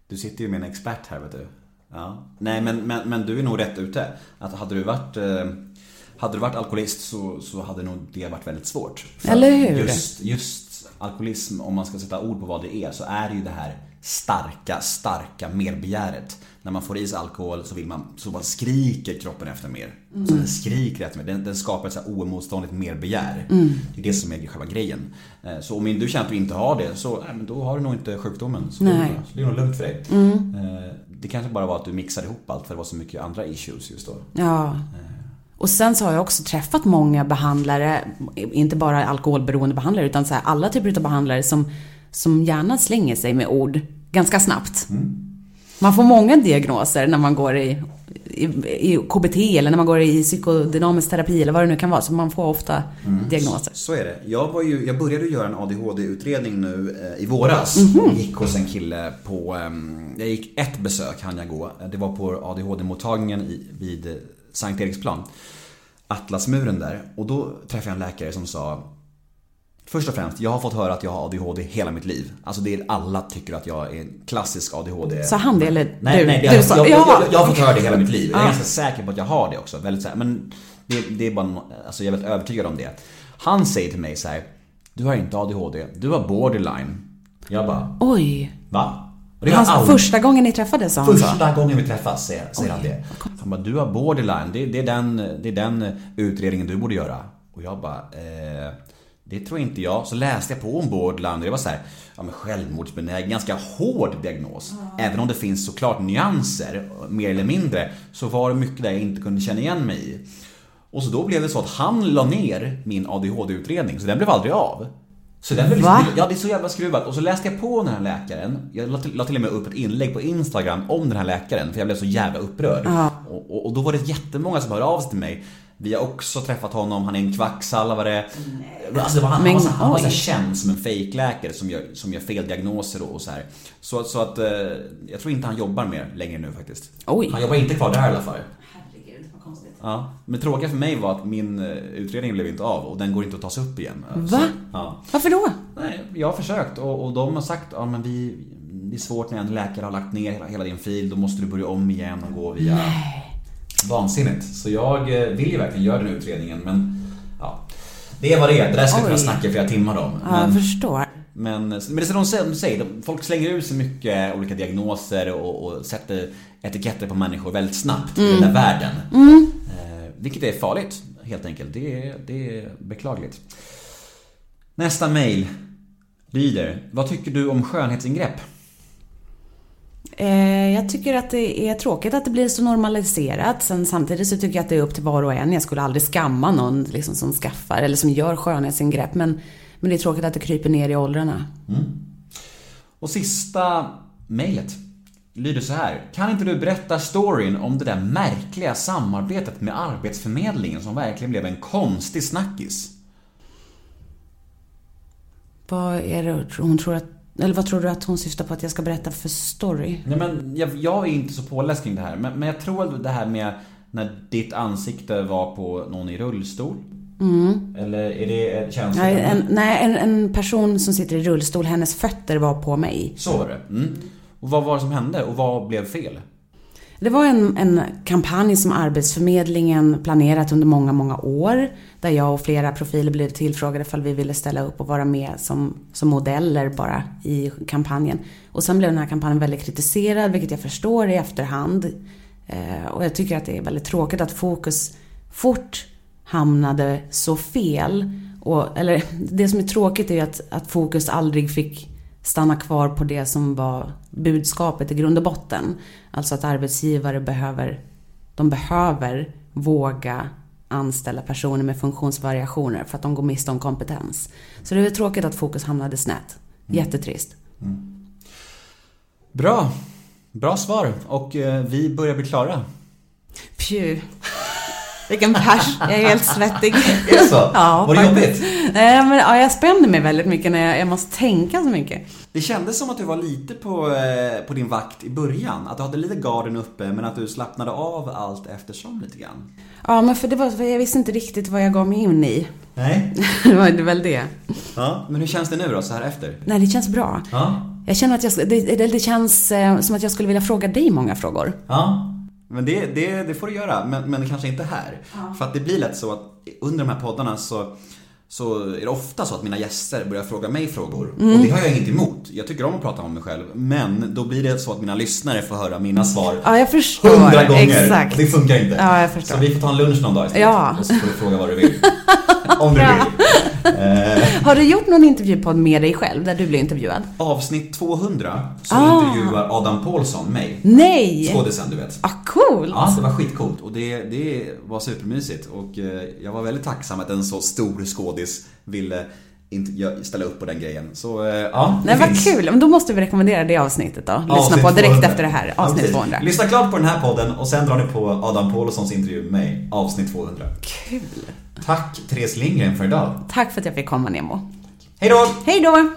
Du sitter ju med en expert här vet du. Ja. Nej men, men, men du är nog rätt ute. Att hade du varit eh, hade du varit alkoholist så, så hade nog det varit väldigt svårt. För Eller hur? Just, just alkoholism, om man ska sätta ord på vad det är, så är det ju det här starka, starka merbegäret. När man får i sig alkohol så vill man, så bara skriker kroppen efter mer. Så den skriker efter mer. Den, den skapar ett så oemotståndligt merbegär. Det är det som är själva grejen. Eh, Så om du känner att du inte har det, så nej, men då har du nog inte sjukdomen. Så Nej. så det är nog lugnt för dig. Eh, Det kanske bara var att du mixade ihop allt för det var så mycket andra issues just då. Ja. Och sen så har jag också träffat många behandlare, inte bara alkoholberoende behandlare, utan så här alla typer av behandlare som, som gärna slänger sig med ord ganska snabbt. Man får många diagnoser när man går i, i, i KBT eller när man går i psykodynamisk terapi eller vad det nu kan vara. Så man får ofta diagnoser. Så är det. Jag, var ju, jag började göra en ADHD-utredning nu eh, i våras. Gick hos en kille på, ehm, jag gick ett besök hann jag gå. Det var på ADHD-mottagningen vid eh, Sankt Eriksplan. Atlasmuren där. Och då träffade jag en läkare som sa Först och främst, jag har fått höra att jag har ADHD hela mitt liv. Alltså det är alla tycker att jag är en klassisk ADHD. Sa han det eller Nej, du? nej, det, du jag, sa, jag, ja. jag, jag har fått höra det hela mitt liv. Jag är Ja. ganska säker på att jag har det också. Väldigt så här, men det, det är bara, alltså jag är väldigt övertygad om det. Han säger till mig så här: Du har inte ADHD, du har borderline. Jag bara, Oj. va? Det Hans, aldrig- första gången ni träffades sa han? Första gången vi träffas säger, säger han det. Han bara, du har borderline, det, det, är den, det är den utredningen du borde göra. Och jag bara, eh, det tror inte jag. Så läste jag på om borderline och det var så här, ja men självmordsbenägen, ganska hård diagnos. Även om det finns såklart nyanser, mer eller mindre, så var det mycket där jag inte kunde känna igen mig i. Och så då blev det så att han la ner min ADHD-utredning, så den blev aldrig av. Så den blev liksom, ja, det är så jävla skruvat. Och så läste jag på den här läkaren. Jag la till, la till och med upp ett inlägg på Instagram om den här läkaren, för jag blev så jävla upprörd. Och, och, och då var det jättemånga som hörde av sig till mig. Vi har också träffat honom, han är en kvacksalvare. Alltså han, Men, han var, han var så här känd som en fejkläkare som gör, som gör fel diagnoser och, och så här. Så, så att, eh, jag tror inte han jobbar mer längre nu faktiskt. Oj. Han jobbar inte kvar där i alla fall. Ja. Men tråkiga för mig var att min eh, utredning blev inte av och den går inte att tas upp igen. Så, Va? ja. Varför då? Nej, jag har försökt och, och de har sagt ja men vi, det är svårt när en läkare har lagt ner hela, hela din fil, då måste du börja om igen och gå via... Vansinnigt. Så jag eh, vill ju verkligen göra den utredningen men ja. Det är vad det är, det där skulle jag kunna snacka i flera timmar om. Ja, jag förstår. men, men det är som de säger- folk slänger ut sig mycket olika diagnoser och, och sätter etiketter på människor väldigt snabbt i den där världen. Eh, vilket är farligt, helt enkelt. Det är, det är beklagligt. Nästa mail lyder, vad tycker du om skönhetsingrepp? Eh, jag tycker att det är tråkigt att det blir så normaliserat. Sen samtidigt så tycker jag att det är upp till var och en. Jag skulle aldrig skamma någon liksom, som skaffar eller som gör skönhetsingrepp. Men, men det är tråkigt att det kryper ner i åldrarna. Och sista mejlet lyder så här. Kan inte du berätta storyn om det där märkliga samarbetet med Arbetsförmedlingen som verkligen blev en konstig snackis? Vad är det hon tror att... Eller vad tror du att hon syftar på att jag ska berätta för story? Nej, men jag, jag är inte så påläst kring det här, men, men jag tror att det här med när ditt ansikte var på någon i rullstol. Eller är det känslan? Nej, en, nej en, en person som sitter i rullstol, hennes fötter var på mig. Så var det. Mm. Och vad var det som hände och vad blev fel? Det var en, en kampanj som Arbetsförmedlingen planerat under många, många år. Där jag och flera profiler blev tillfrågade ifall vi ville ställa upp och vara med som, som modeller bara i kampanjen. Och sen blev den här kampanjen väldigt kritiserad, vilket jag förstår i efterhand. Eh, och jag tycker att det är väldigt tråkigt att fokus fort hamnade så fel. Och, eller det som är tråkigt är ju att, att fokus aldrig fick stanna kvar på det som var budskapet i grund och botten. Alltså att arbetsgivare behöver, de behöver våga anställa personer med funktionsvariationer för att de går miste om kompetens. Så det är tråkigt att fokus hamnade snett. Jättetrist. Bra. Bra svar. Och eh, vi börjar bli klara. Pju. Vilken pers. Jag är helt svettig. Är det så? Ja, Var det jobbigt? Nej, men ja, jag spänner mig väldigt mycket när jag, jag måste tänka så mycket. Det kändes som att du var lite på, eh, på din vakt i början. Att du hade lite garden uppe men att du slappnade av allt eftersom lite grann. Ja, men för det var, för jag visste inte riktigt vad jag gav mig in i. Nej. det var väl det. Ja, men hur känns det nu då så här efter? Nej, det känns bra. Ja. Jag känner att jag, det, det känns eh, som att jag skulle vilja fråga dig många frågor. Ja. Men det, det, det får du göra, men, men kanske inte här. För att det blir lätt så att under de här poddarna så, så är det ofta så att mina gäster börjar fråga mig frågor. Och det har jag inget emot. Jag tycker om att prata om mig själv. Men då blir det så att mina lyssnare får höra mina svar Ja, jag förstår. hundra gånger. Exakt. Det funkar inte. Ja, jag förstår. Så vi får ta en lunch någon dag istället. Ja. Och så får du fråga vad du vill. om du vill. Har du gjort någon intervjupodd med dig själv där du blir intervjuad? Avsnitt 200 så Ah. intervjuar Adam Paulsson mig. Nej! Skådisen, du vet. Ah, coolt! Ja, det var skitcoolt och det, det var supermysigt och eh, jag var väldigt tacksam att en så stor skådis ville inte ställa upp på den grejen. Så eh, ja, Nej, vad finns. kul. Men då måste vi rekommendera det avsnittet då. Lyssna Avsnitt på direkt 200. efter det här. Ja, Avsnitt precis. 200. Lyssna klart på den här podden och sen drar ni på Adam Paulssons intervju med mig, avsnitt 200. Kul. Tack Therese Lindgren för idag. Tack för att jag fick komma Nemo. Hej då! Hej då!